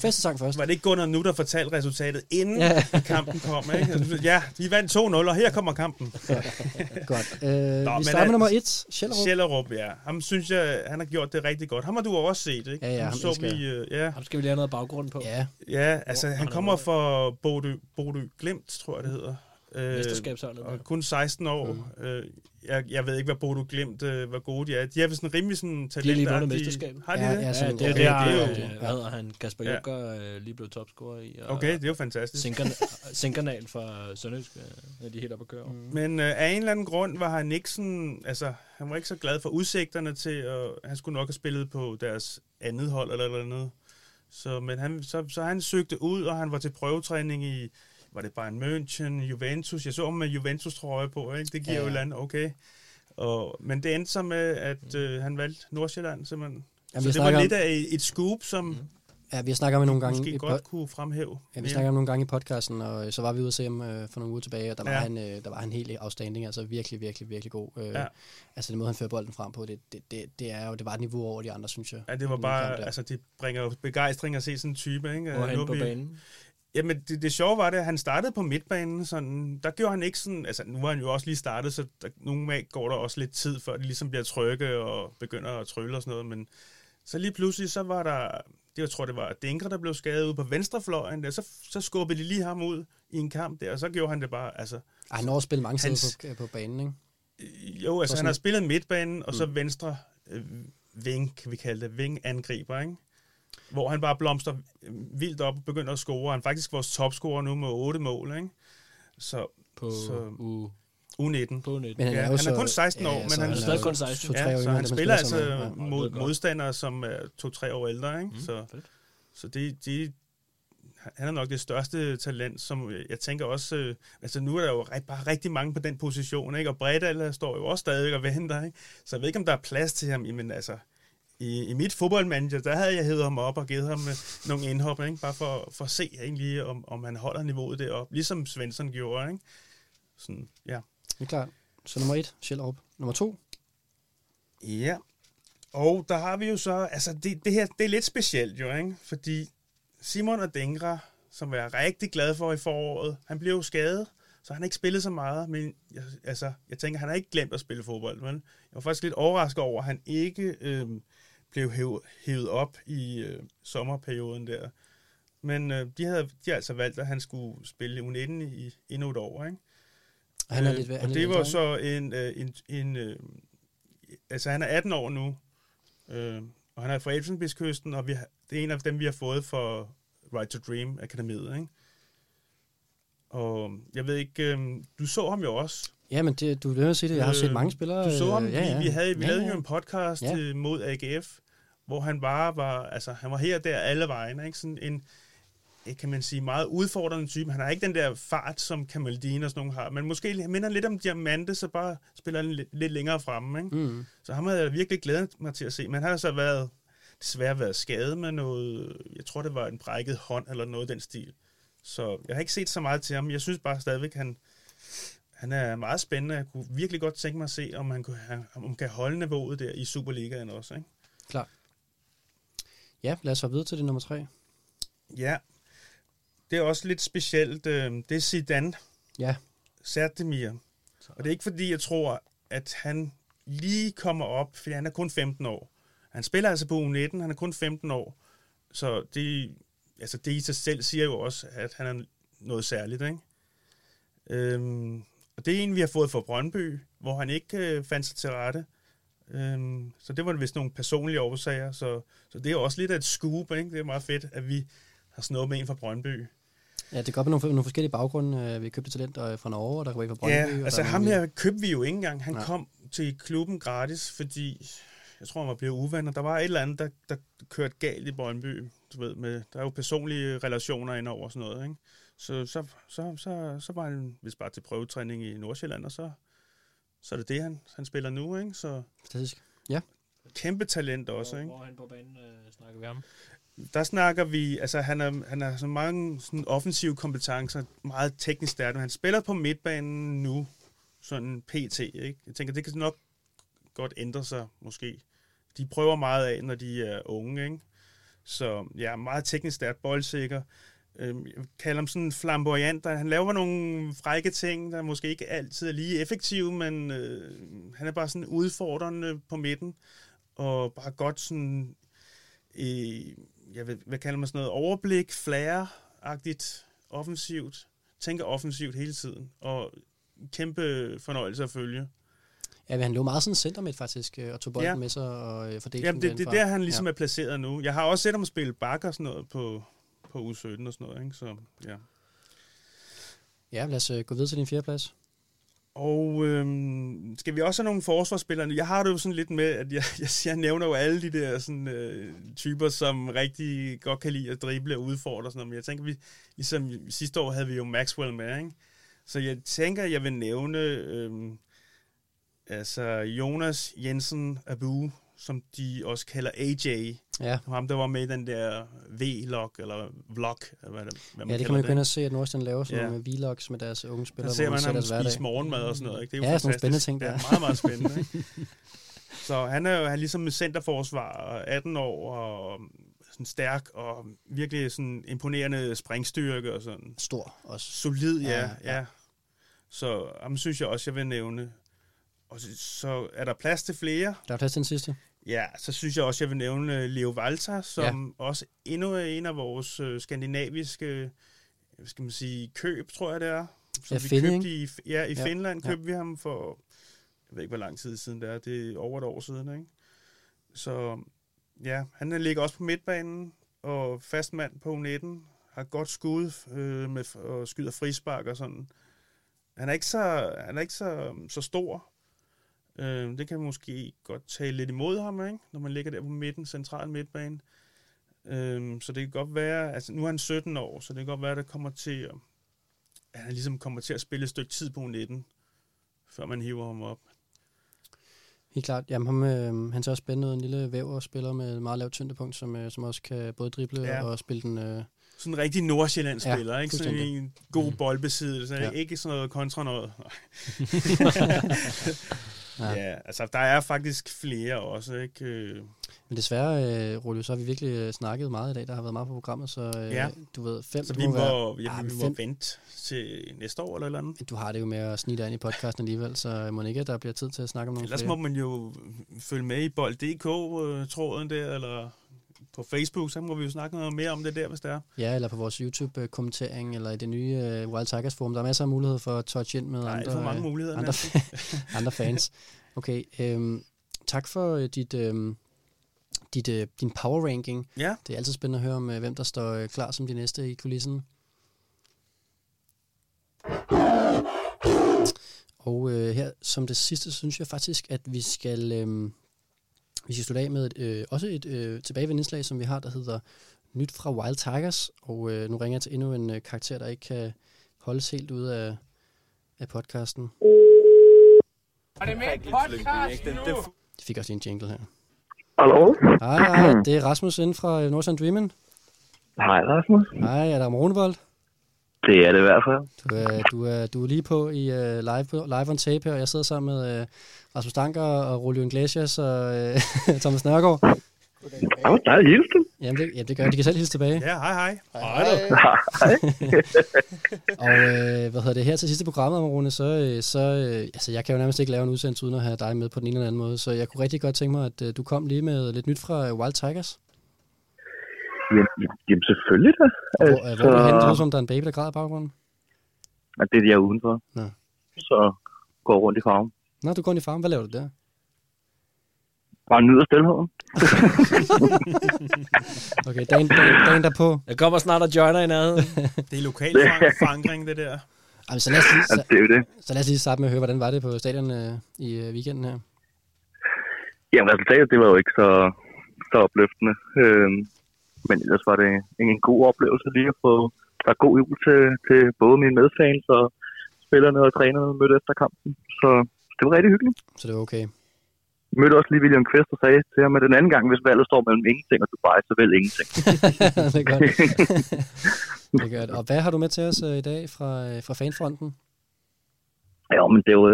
første sang først. Var det ikke Gunnar nu, der fortalte resultatet, inden Ja. ja. kampen kom? Ikke? Ja, vi vandt 2-0, og her kommer kampen. Godt. Øh, vi starter med altså- nummer 1, Schellerup. Schellerup, ja. Ham synes jeg, han har gjort det rigtig godt. Ham har du også set, ikke? Ja, ja, ham så vi, øh, ja, Ham skal vi lære noget baggrund på. Ja, ja, altså Hvor- han er kommer fra Bodø, Bodø Glimt, tror jeg det hedder. Øh, Mesterskabsholdet. og kun 16 år. Mm. Øh, jeg, jeg ved ikke, hvad Bodø Glimt, øh, hvor gode de er. De er vel sådan rimelig sådan De har lige vundet mesterskabet. Har de Ja, det? ja, Ja, sådan- det er okay, der, det er jo- øh, hvad hedder han, Kasper Ja. Juncker øh, lige blev topscorer i. Og Okay, det er jo fantastisk. Sinkernal, fra Sønderjysk, øh, er de helt oppe at køre. Mm. Men øh, af en eller anden grund var han ikke sådan, altså, han var ikke så glad for udsigterne til, og han skulle nok have spillet på deres andet hold eller noget andet. Så, men han, så, så han søgte ud, og han var til prøvetræning i, var det Bayern München, Juventus. Jeg så ham med Juventus trøje på, ikke? Det giver Ja. jo andet, okay. Og, men det endte så med, at øh, han valgte Nordsjælland simpelthen. Ja, så det var lidt af et scoop, som ja, vi har snakket om det nogle gange måske i, godt kunne fremhæve. ja, vi mere. snakker om nogle gange i podcasten, og øh, så var vi ude at se ham øh, for nogle uger tilbage, og der var, Ja. han, øh, der var han helt afstanding, altså virkelig, virkelig, virkelig god. Øh, Ja. Altså den måde, han fører bolden frem på, det, det, det, det er jo, det var et niveau over de andre, synes jeg. Ja, det var bare, altså det bringer jo begejstring at se sådan en type, ikke? Er Nu han på vi- banen? Jamen, det, det sjove var det, at han startede på midtbanen, sådan, der gjorde han ikke sådan, altså nu var han jo også lige startet, så der, nogle af går der også lidt tid, før de ligesom bliver trygge og begynder at trylle og sådan noget, men så lige pludselig, så var der, det jeg tror, det var Dinkre, der blev skadet ude på venstrefløjen, der, så, så skubbede de lige ham ud i en kamp der, og så gjorde han det bare, altså, Ej, han når at spille mange Hans- på, på banen, ikke? jo, altså sådan- han har spillet midtbanen, og så venstre øh, ving, kan vi kalde det, ving angriber, ikke? Hvor han bare blomster øh, vildt op og begynder at score. Han er faktisk vores topscorer nu med 8 mål, ikke? Så På Så- u, U19. på net. Men Ja, han er kun 16 år, men så han er er stadig kun 16. to-tre år Ja, så yngre, han spiller altså. Ja. mod er modstandere, som er to-tre år ældre, ikke? Mm, Så, fedt. så det, det, han er nok det største talent, som jeg tænker også, øh, altså nu er der jo ri- bare rigtig mange på den position, ikke? Og Bredal står jo også stadig og venter, ikke? Så jeg ved ikke, om der er plads til ham, men altså, i, i mit fodboldmanager, der havde jeg hævet ham op og givet ham øh, nogle indhop, ikke? Bare for, for at se egentlig, om, om han holder niveauet deroppe, ligesom Svensson gjorde, ikke? Sådan, ja. Det er klart. Så nummer et, Sjællerup. Nummer to, Ja, og der har vi jo så, altså det, det her, det er lidt specielt jo, ikke? Fordi Simon og Dengra, som jeg er rigtig glad for i foråret, han blev jo skadet, så han har ikke spillet så meget, men jeg, altså, jeg tænker, han har ikke glemt at spille fodbold, men jeg var faktisk lidt overrasket over, at han ikke øh, blev hævet, hævet op i øh, sommerperioden der. Men øh, de havde de havde altså valgt, at han skulle spille U19 i endnu et år, ikke? Han er Øh, lidt, han og det var så en, øh, en, en øh, altså han er 18 år nu, øh, og han er fra Elfenbenskysten, og vi har, det er en af dem, vi har fået for Right to Dream Akademiet, ikke? Og jeg ved ikke, øh, du så ham jo også. Ja, men det, du vil sige det. Jeg har Øh, set mange spillere. Du så ham, øh, ja, ja. vi, vi, havde, vi ja, lavede ja. jo en podcast Ja. ja. mod AGF, hvor han bare var, altså han var her og der alle vejen, ikke? Sådan en, kan man sige, meget udfordrende type. Han har ikke den der fart, som Kamaldine og sådan nogle har, men måske han minder lidt om Diamante, så bare spiller han lidt, lidt længere fremme, ikke? Mm. Så ham havde jeg virkelig glædet mig til at se, men han har så været, desværre været skadet med noget, jeg tror det var en brækket hånd eller noget af den stil. Så jeg har ikke set så meget til ham. Jeg synes bare stadigvæk, han, han er meget spændende. Jeg kunne virkelig godt tænke mig at se, om han, kunne, om han kan holde niveauet der i Superligaen også. Ikke? Ja, lad os hoppe videre til det nummer tre. Ja, det er også lidt specielt. øh, Det er Zidane. Ja. Sertemir. Og det er ikke fordi, jeg tror, at han lige kommer op, fordi han er kun 15 år. Han spiller altså på U19, han er kun 15 år. Så det, altså det i sig selv siger jo også, at han er noget særligt. Ikke? Øhm, og det er en, vi har fået fra Brøndby, hvor han ikke øh, fandt sig til rette. Øhm, så det var vist nogle personlige årsager. Så, så det er også lidt af et scoop. Ikke? Det er meget fedt, at vi har med en fra Brøndby. Ja, det går med nogle, nogle forskellige baggrunde. Øh, Vi købte talenter fra Norge, og der går ikke fra Brøndby. Ja, og altså ham nogle- her købte vi jo ikke engang. Han Nej. Kom til klubben gratis, fordi jeg tror, han var blevet uvenner. Der var et eller andet, der, der kørte galt i Brøndby. Du ved, med, der er jo personlige relationer ind over sådan noget. Ikke? Så, så, så, så, så var han vist bare til prøvetræning i Nordsjælland, og så, så er det det, han, han spiller nu. Ikke? Så Fantastisk. kæmpe talent også. Ikke? Hvor er han på banen, øh, snakker vi om? Der snakker vi, altså han, er, han har så mange sådan offensive kompetencer, meget teknisk stærk, men han spiller på midtbanen nu, sådan PT, ikke? Jeg tænker, det kan nok godt ændre sig, måske. De prøver meget af, når de er unge, ikke? Så ja, meget teknisk stærk, boldsikker. Øhm, Jeg kalder ham sådan flamboyant. Der- Han laver nogle frække ting, der måske ikke altid er lige effektive, men øh, han er bare sådan udfordrende på midten, og bare godt sådan øh, jeg ved, hvad kalder man sådan noget, overblik, flair-agtigt, offensivt, tænker offensivt hele tiden, og kæmpe fornøjelse at følge. Ja, men han lå meget sådan center faktisk, øh, og tog bolden Ja. med sig og øh, fordelte Jamen, den det, det er der, han ligesom ja. er placeret nu. Jeg har også set ham spille bak og sådan noget på, på U17 og sådan noget, ikke? Så, ja. Ja, lad os øh, gå videre til din fjerde plads. Og øhm, skal vi også have nogle forsvarsspillere? Jeg har det jo sådan lidt med, at jeg, jeg, jeg nævner jo alle de der sådan, øh, typer, som rigtig godt kan lide at drible og udfordre sådan noget. Men jeg tænker, vi, ligesom sidste år havde vi jo Maxwell med, ikke? Så jeg tænker, jeg vil nævne øhm, altså Jonas Jensen Abu som de også kalder AJ. Ja. Ham, der var med i den der V-log, eller vlog, eller hvad, det, hvad man Ja, det kan man jo ind og se, at Nordsjælland laver sådan Ja. nogle vlogs med deres unge Der spillere, ser man ham spise morgenmad og sådan noget. Ikke? Det er jo Ja, sådan nogle spændende fantastisk. ting, der. Ja, meget, meget spændende. Ikke? Så han er jo han er ligesom en centerforsvar, og 18 år, og sådan stærk, og virkelig sådan imponerende springstyrke og sådan. Stor også. Solid, ja, Ja, ja. ja. ja. Så ham synes jeg også, jeg vil nævne. Og så, så er der plads til flere. Der er plads til den sidste. Ja, så synes jeg også, jeg vil nævne øh, Leo Valter, som ja. også endnu er en af vores øh, skandinaviske, hvad skal man sige, køb, tror jeg det er. Som Ja, vi Finning. købte i, ja, i Ja, ja. Finland ja. købte vi ham for, jeg ved ikke, hvor lang tid siden det er, det er over et år siden, ikke? Så ja, han ligger også på midtbanen, og fast mand på 19, har godt skud øh, med, og skyder frispark og sådan. Han er ikke så, han er ikke så, så stor, Øh, det kan måske godt tale lidt imod ham, ikke? når man ligger der på midten, central midtbane. Øh, så det kan godt være, altså nu er han 17 år, så det kan godt være, at det kommer til at, at han ligesom kommer til at spille et stykke tid på 19, før man hiver ham op. Helt klart. Jamen, ham, øh, han ser også spændende. En lille væverspiller med et meget lavt tyngdepunkt, som, øh, som også kan både drible ja. Og spille den... Øh, Sådan en rigtig Nordsjælland-spiller, Ja, ikke? Sådan en god boldbesiddelse, Ja. ja. ikke sådan noget kontra noget. Ja. ja. altså der er faktisk flere også, ikke? Øh, men desværre, øh, Rolio, så har vi virkelig øh, snakket meget i dag. Der har været meget på programmet, så øh, Ja. du ved, fem... Så vi må være- ja, Ah, vi må vente til næste år eller et eller andet. Du har det jo med at snige dig ind i podcasten alligevel, så må ikke, at der bliver tid til at snakke om nogle Ellers flere. må man jo følge med i bold.dk-tråden der, eller på Facebook, så må vi jo snakke noget mere om det der, hvis det er. Ja, eller på vores YouTube-kommentering, eller i det nye uh, Wild Tigers forum. Der er masser af muligheder for at touch ind med alt andre, for mange øh, muligheder. andre, andre fans. Okay, øhm, tak for øh, dit, øhm, dit, øh, din power ranking. Ja, Det er altid spændende at høre om, øh, hvem der står øh, klar som de næste i kulissen. Og øh, her som det sidste, synes jeg faktisk, at vi skal, øh, vi skal slutte af med et, øh, også et øh, tilbagevendende indslag, som vi har, der hedder Nyt fra Wild Tigers. Og øh, nu ringer jeg til endnu en øh, karakter, der ikke kan holdes helt ude af, af podcasten. Er det med en podcast nu? De fik også lige en jingle her. Hallo? Hej, hej, det er Rasmus inden fra øh, Northern Dreamin'. Hej, Rasmus. Hej, er der Rунebold? Det er det i hvert fald. Du er, du er, du er lige på i uh, live, på, live on tape her, og jeg sidder sammen med uh, Rasmus Danker og Rolio Iglesias og uh, Thomas Nørgaard. Åh, der er hilsen. Jamen det, jamen det gør jeg. De kan selv hilse tilbage. ja, hej hej. Hej. Hej. Og uh, hvad hedder det her til sidste programmet, Rune, så, uh, så uh, altså, jeg kan jo nærmest ikke lave en udsendelse uden at have dig med på den ene eller anden måde, så jeg kunne rigtig godt tænke mig, at uh, du kom lige med lidt nyt fra uh, Wild Tigers. Jamen, jamen, selvfølgelig da. Og hvor, uh, hvor er du henne? Det lyder som, der er en baby, der græder i baggrunden. at det er de er udenfor. Nå. Så går rundt i farven. Nå, du går ind i farven. Hvad laver du der? Bare nyder stillheden. Okay, dagen, dagen, dagen derpå. Jeg kommer snart og joiner i nærheden. Det er lokal foran- forankring, det der. Ej, så, lad os lige, Ja, så, det er det. så lad os lige starte med at høre, hvordan var det på stadion uh, i uh, weekenden her? Jamen, resultatet, det var jo ikke så, så opløftende. Øhm, men ellers var det en, en god oplevelse lige at få der er god jul til, til både mine medfans og spillerne og trænerne mødte efter kampen. Så det var rigtig hyggeligt. Så det var okay. Jeg mødte også lige William Kvist og sagde til ham, at den anden gang, hvis valget står mellem ingenting og Dubai, så vel ingenting. det er godt. det er godt. Og hvad har du med til os uh, i dag fra, uh, fra fanfronten? Ja, men det var...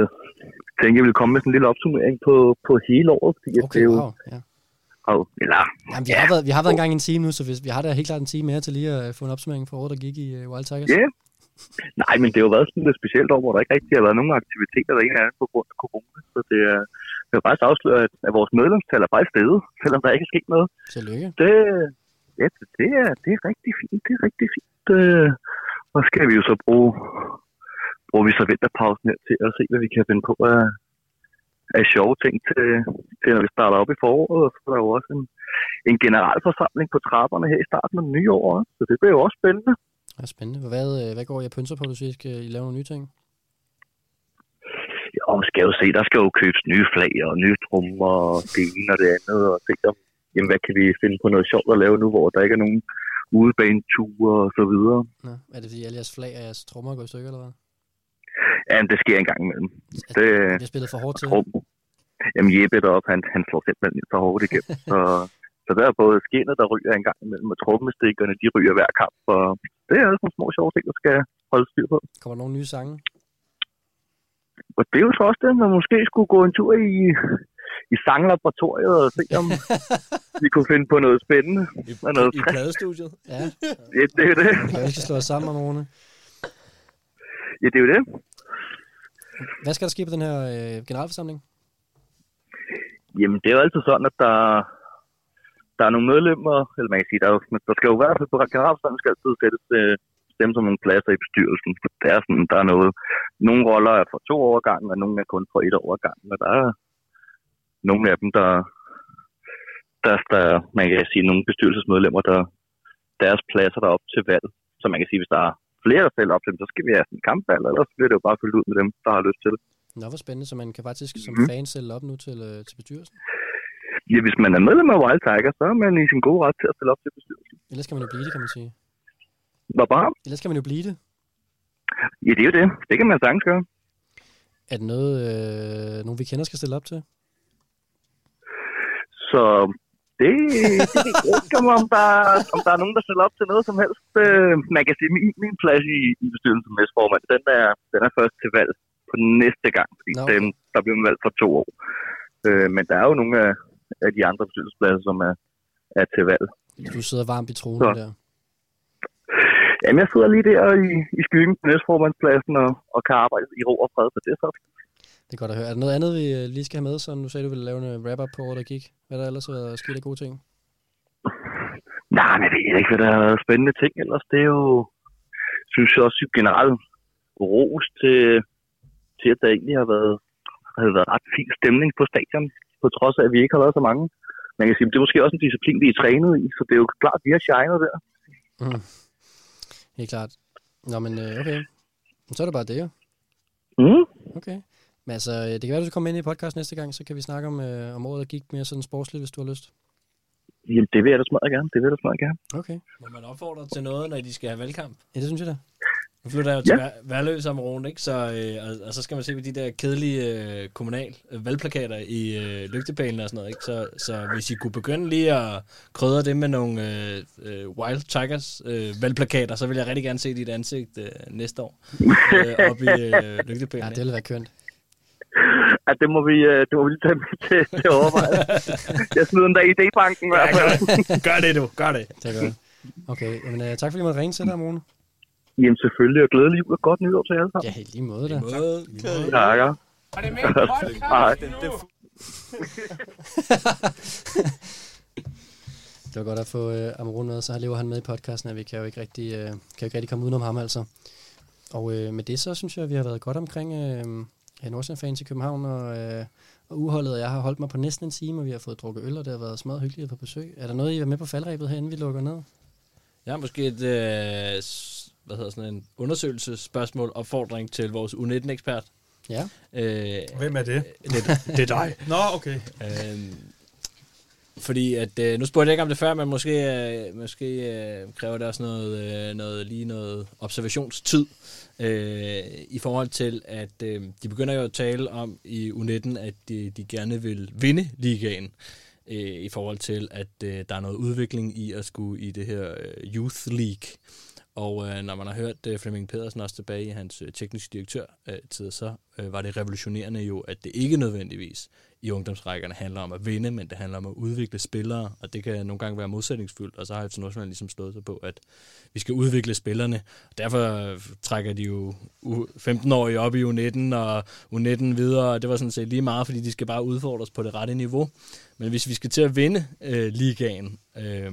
Jeg tænkte, jeg ville komme med sådan en lille opsummering på, på hele året, fordi at det Okay, er jo... wow. Ja. Og, eller, Jamen, vi, har været, vi har været en gang i en time nu, så hvis, vi har da helt klart en time mere til lige at få en opsummering for året, der gik i Wild Tigers. Ja. Nej, men det har jo været sådan et specielt år, hvor der ikke rigtig har været nogen aktiviteter der ene af på grund af corona. Så det er, jeg vil faktisk afsløre, at, at vores medlemstal er faktisk steget, selvom der ikke er sket noget. Tillykke. Det, ja, det, er, det er rigtig fint. Det er rigtig fint. Øh, og skal vi jo så bruge, bruger vi så vinterpausen her til at se, hvad vi kan finde på af, af sjove ting til, til, når vi starter op i foråret. Og så er der jo også en, en generalforsamling på trapperne her i starten af nye år. Så det bliver jo også spændende. Ja, spændende. Hvad, øh, hvad går og pynser på, du siger, skal I lave nogle nye ting? Vi skal jo se, der skal jo købes nye flag og nye trommer og det ene og det andet. Og se om, jamen, hvad kan vi finde på noget sjovt at lave nu, hvor der ikke er nogen udebaneture og så videre. Nå, er det fordi alle jeres flag og jeres trommer går i stykker, eller hvad? Ja, men det sker en gang imellem. Er Det, det spillet for hårdt til? trum. Jamen Jeppe deroppe, han, han slår simpelthen så hårdt igennem. Så, så der er både skinnet, der ryger en gang imellem, og trommestikkerne, de ryger hver kamp. Og det er sådan nogle små sjove ting, der skal holde styr på. Kommer der nogle nye sange? Og det er jo så også det, man måske skulle gå en tur i, i sanglaboratoriet og se, om vi kunne finde på noget spændende. I, og noget i, pladestudiet. Ja, Ja, det er jo det. kan vi skal slå os sammen om Rune. Ja, det er jo det. Hvad skal der ske på den her øh, generalforsamling? Jamen, det er jo altid sådan, at der, der er nogle medlemmer, eller man kan sige, der, er der skal jo i hvert fald på generalforsamlingen skal altid sættes øh, stemme som nogle pladser i bestyrelsen. Det er sådan, der er noget, nogle roller er for to år gangen, og nogle er kun for et år gangen, og der er nogle af dem, der, der, der man kan sige, nogle bestyrelsesmedlemmer, der deres pladser der er op til valg. Så man kan sige, hvis der er flere, der stiller op til dem, så skal vi have sådan en kampvalg, ellers bliver det jo bare fyldt ud med dem, der har lyst til det. Nå, hvor spændende, så man kan faktisk som Mhm. fan sælge op nu til, øh, til bestyrelsen. Ja, hvis man er medlem af Wild Tiger, så er man i sin gode ret til at stille op til bestyrelsen. Ellers kan man jo blive det, kan man sige. Hvor bare? Ellers kan man jo blive det. Ja, det er jo det. Det kan man sagtens gøre. Er det noget, øh, nogen vi kender skal stille op til? Så det, det ved ikke, om, der, om der er nogen, der stiller op til noget som helst. Øh, Man kan sige, at min, min plads i, i bestyrelsen som næstformand, den er, den er først til valg på næste gang, fordi okay. dem, der bliver valgt for to år. Øh, Men der er jo nogle af, af de andre bestyrelsespladser, som er, er til valg. Du sidder varmt i tronen Så. der. Jamen, jeg sidder lige der i, i skyggen på næstformandspladsen og, og kan arbejde i ro og fred, så det er så Det er godt at høre. Er der noget andet, vi øh, lige skal have med, så nu sagde du ville lave en wrap-up på året, der gik? Hvad der ellers har sket af gode ting? Nej, men jeg ved ikke, hvad der er spændende ting ellers. Det er jo, synes jeg også generelt, ros til, til, at der egentlig har været, har været ret fin stemning på stadion, på trods af, at vi ikke har været så mange. Man kan sige, det er måske også en disciplin, vi er trænet i, så det er jo klart, at vi har shined der. Mm. Helt klart. Nå, men øh, okay. Så er det bare det jo. Mm. Okay. Men altså, øh, det kan være, at du kommer ind i podcast næste gang, så kan vi snakke om, øh, om året, der gik mere sådan sportsligt, hvis du har lyst. Jamen, det vil jeg da smadre gerne. Det vil jeg da smadre gerne. Okay. Må man opfordre til noget, når de skal have valgkamp? Ja, det synes jeg da. Nu flytter jeg jo til Ja. ja. Værløs om morgenen, ikke? Så, øh, og, og, så skal man se på de der kedelige øh, kommunal øh, valgplakater i øh, lygtepælen og sådan noget, ikke? Så, så hvis I kunne begynde lige at krydre det med nogle øh, øh, Wild Tigers øh, valgplakater, så vil jeg rigtig gerne se dit ansigt øh, næste år øh, op i øh, lygtepælen. Ja, det ville være kønt. At det må vi, øh, det må vi lige tage med til, til overveje. jeg smider den der i idébanken i hvert Ja, fald. gør, gør det, du. Gør det. Det er godt. Okay, jamen, øh, tak fordi du måtte ringe til dig, Mone. Jamen selvfølgelig, og glædelig jul og godt nytår til jer alle sammen. Ja, i lige måde da. Måde. Takker. Er det med podcast nu? Det var godt at få øh, Amron med, så lever han med i podcasten, at vi kan jo ikke rigtig, øh, kan jo ikke rigtig komme udenom ham altså. Og øh, med det så synes jeg, at vi har været godt omkring øh, Nordsjælland-fans i København, og, øh, og uholdet, og jeg har holdt mig på næsten en time, og vi har fået drukket øl, og det har været smadret hyggeligt at på besøg. Er der noget, I er med på faldrebet herinde, vi lukker ned? Har måske et øh, hvad hedder sådan en undersøgelsesspørgsmål, opfordring til vores U19-ekspert. Ja. Øh, Hvem er det? det, det er dig. Nå, okay. Øhm, fordi at, øh, nu spurgte jeg ikke om det før, men måske, øh, måske øh, kræver det også noget, øh, noget, lige noget observationstid øh, i forhold til, at øh, de begynder jo at tale om i U19, at de, de gerne vil vinde ligaen øh, i forhold til, at øh, der er noget udvikling i at skulle i det her øh, Youth League. Og øh, når man har hørt øh, Flemming Pedersen også tilbage i hans øh, tekniske direktør øh, tid, så øh, var det revolutionerende jo, at det ikke nødvendigvis i ungdomsrækkerne handler om at vinde, men det handler om at udvikle spillere, og det kan nogle gange være modsætningsfyldt, og så har FC Nordsjælland ligesom stået sig på, at vi skal udvikle spillerne. Og derfor øh, trækker de jo 15-årige op i U19 og U19 videre, og det var sådan set lige meget, fordi de skal bare udfordres på det rette niveau. Men hvis vi skal til at vinde øh, ligaen, øh,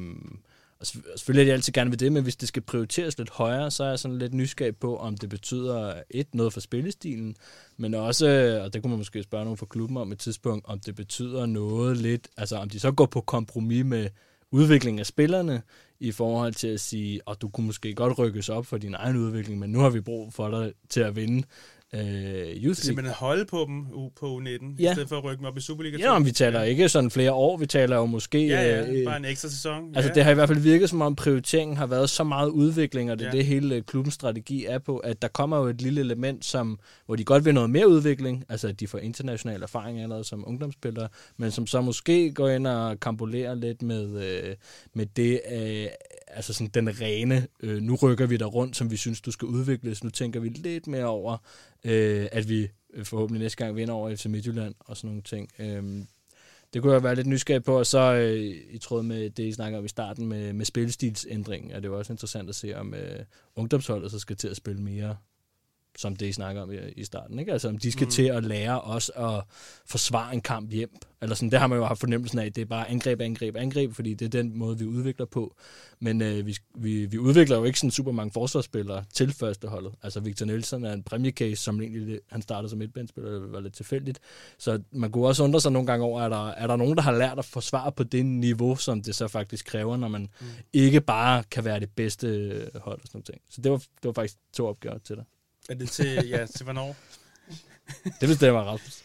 og selvfølgelig er de altid gerne ved det, men hvis det skal prioriteres lidt højere, så er jeg sådan lidt nysgerrig på, om det betyder et, noget for spillestilen, men også, øh, og det kunne man måske spørge nogen fra klubben om et tidspunkt, om det betyder noget lidt, altså om de så går på kompromis med udvikling af spillerne, i forhold til at sige, at du kunne måske godt rykkes op for din egen udvikling, men nu har vi brug for dig til at vinde øh, Youth League. Simpelthen holde på dem på U19, ja. I stedet for at rykke dem op i Superliga 2. Ja, om vi taler ikke sådan flere år, vi taler jo måske... Ja, ja, øh, bare en ekstra sæson. Altså ja. det har i hvert fald virket som om prioriteringen har været så meget udvikling, og det er Ja. det hele øh, klubbens strategi er på, at der kommer jo et lille element, som, hvor de godt vil noget mere udvikling, altså at de får international erfaring allerede som ungdomsspillere, men som så måske går ind og kampolerer lidt med, øh, med det, øh, altså sådan den rene, øh, nu rykker vi der rundt, som vi synes, du skal udvikles, nu tænker vi lidt mere over, øh, at vi øh, forhåbentlig næste gang vinder over FC Midtjylland og sådan nogle ting. Øh, det kunne jeg være lidt nysgerrig på, og så øh, i tråd med det, I snakker om i starten med, med spillestilsændringen, er det jo også interessant at se, om øh, ungdomsholdet så skal til at spille mere, som det, I snakker om i, i starten. Ikke? Altså om de skal mm. til at lære os at forsvare en kamp hjem. Eller sådan, det har man jo haft fornemmelsen af, at det er bare angreb, angreb, angreb, fordi det er den måde, vi udvikler på. Men øh, vi, vi, vi udvikler jo ikke sådan super mange forsvarsspillere til førsteholdet. Altså Victor Nielsen er en præmiecase, som egentlig han startede som midtbanespiller, det var lidt tilfældigt. Så man kunne også undre sig nogle gange over, er der, er der nogen, der har lært at forsvare på det niveau, som det så faktisk kræver, når man mm. ikke bare kan være det bedste hold og sådan nogle ting. Så det var, det var faktisk to opgaver til dig. Er det til, ja, til hvornår? Det bestemmer Rasmus.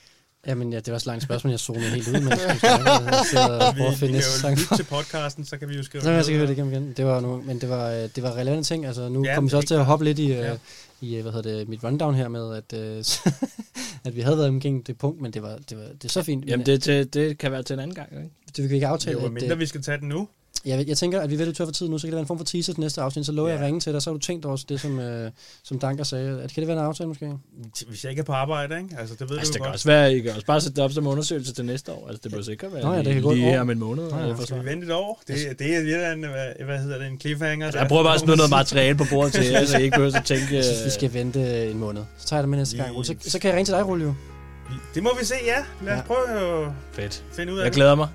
Jamen ja, det var så langt spørgsmål, jeg zonede helt ud, snakkede. Jeg sidder og vi, prøver at vi finde næste sang. til podcasten, så kan vi jo skrive Så kan jeg sikkert høre det igennem igen. Det var nu, men det var, øh, det var relevante ting. Altså, nu Ja, kom vi så også til at hoppe lidt i, Ja. ja. i øh, hvad hedder det, mit rundown her med, at, øh, at vi havde været omkring det punkt, men det var, det var, det er så fint. Jamen, det, det, det kan være til en anden gang, ikke? det vi kan ikke aftale. Jo, at, mindre øh, vi skal tage den nu. Jeg, jeg tænker, at vi ved tør for tid nu, så kan det være en form for teaser til næste afsnit. Så lover Ja. jeg at ringe til dig, så har du tænkt over det, som, øh, som Danker sagde. At, kan det være en aftale måske? Hvis jeg ikke er på arbejde, ikke? Altså, det ved Altså, du det jo kan godt. også være, I kan også bare sætte det op som undersøgelse til næste år. Altså, det behøver sikkert være Nå ja, det lige, kan gå et lige her om en måned. Nå ja, øh, Skal vi vente et år? Det, det er lidt af en, hvad, hvad hedder det, en cliffhanger. Altså, jeg prøver bare at smide noget materiale på bordet til jer, så I ikke behøver at tænke... Jeg synes, vi øh, skal vente en måned. Så tager jeg det med næste gang. Så, så kan jeg ringe til dig, Rulle, jo. Det må vi se, ja. Lad os Ja. prøve at Fedt. finde ud af Jeg det. glæder mig.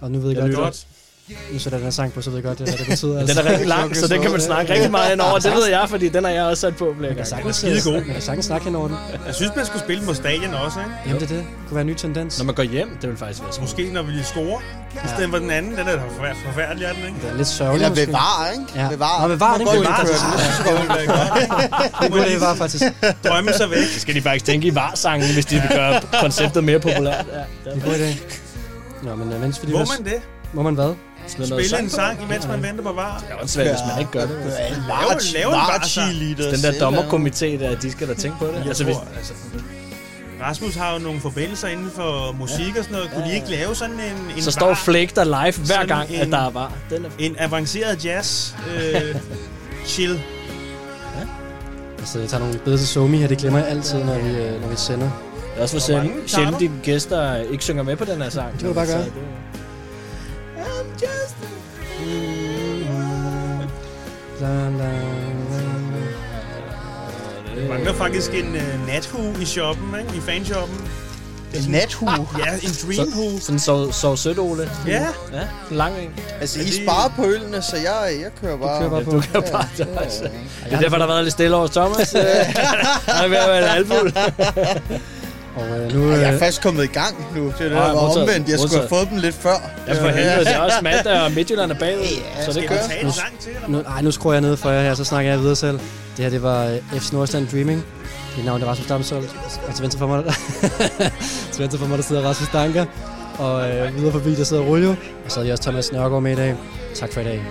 Og nu ved jeg, Jeg godt. Godt. Nu sætter den her sang på, så ved jeg godt, hvad det betyder. Men den er rigtig lang, så den kan man snakke rigtig meget ind over. Det ved jeg, fordi den har jeg også sat på flere Man kan gange. sagtens, Den er skidegod. man kan sagtens snakke hen over den. Jeg synes, man skulle spille på stadion også, ikke? Jamen, det er det. Det kunne være en ny tendens. Når man går hjem, det vil faktisk være sådan. Måske når vi scorer. I stedet for den anden. Den er forfær- forfærdelig, er den, ikke? Det er lidt sørgeligt, Eller måske. bevar, ikke? Ja. Bevar. Nå, bevar, den Godt kunne vi. Det kunne. Det det var faktisk. Drømme sig væk. Så skal de faktisk tænke i varsangen, hvis de vil gøre konceptet mere populært. Ja, Det er god idé. Nå, men øh, mens vi lige Må man det? Må man hvad? Smid noget Spille en på. sang, imens man venter på var? Det er også svært, hvis man ikke gør det. Ja, Altså. large, lave en large. Den der dommerkomité der, de skal da tænke på det. Jeg Altså, tror, hvis, altså, Rasmus har jo nogle forbindelser inden for musik og sådan noget. Kunne de ikke lave sådan en, en så står Flake der live hver Sådan gang, at en- der er var. Den er en avanceret jazz øh, chill. Altså, jeg tager nogle billeder til Somi her. Det glemmer jeg altid, når vi, øh, når vi sender. Det er også for sjældent, dine gæster ikke synger med på den her sang. Det kan du bare gøre. La, la, la. Der mangler faktisk en uh, nathue i shoppen, ikke? i fanshoppen. En nathue. Ja, en dreamhue. Sådan så, så sødt, Ole. Ja. Ja, en lang en. Altså, I det- sparer på ølene, så jeg, jeg kører bare. kører bare Ja, på. du kan bare det også. Det er derfor, der har været lidt stille over Thomas. Han er ved at være en alfuld. Og øh, nu... Jeg er Øh, først kommet i gang nu. Det er det, Ja, der var omvendt. Jeg skulle have fået dem lidt før. Ja, for helvede. Det er også mandag, og Midtjylland er bagud. Så det kører. nu, hvad? ej, nu skruer jeg ned for jer her, så snakker jeg videre selv. Det her, det var øh, FC Nordsjælland Dreaming. Mit navn er Rasmus Damsholdt. Og til venstre for mig, til venstre for mig, der sidder Rasmus Danker. Og øh, videre forbi, der sidder Ruljo. Og så er jeg også Thomas Nørgaard med i dag. Tak for i dag.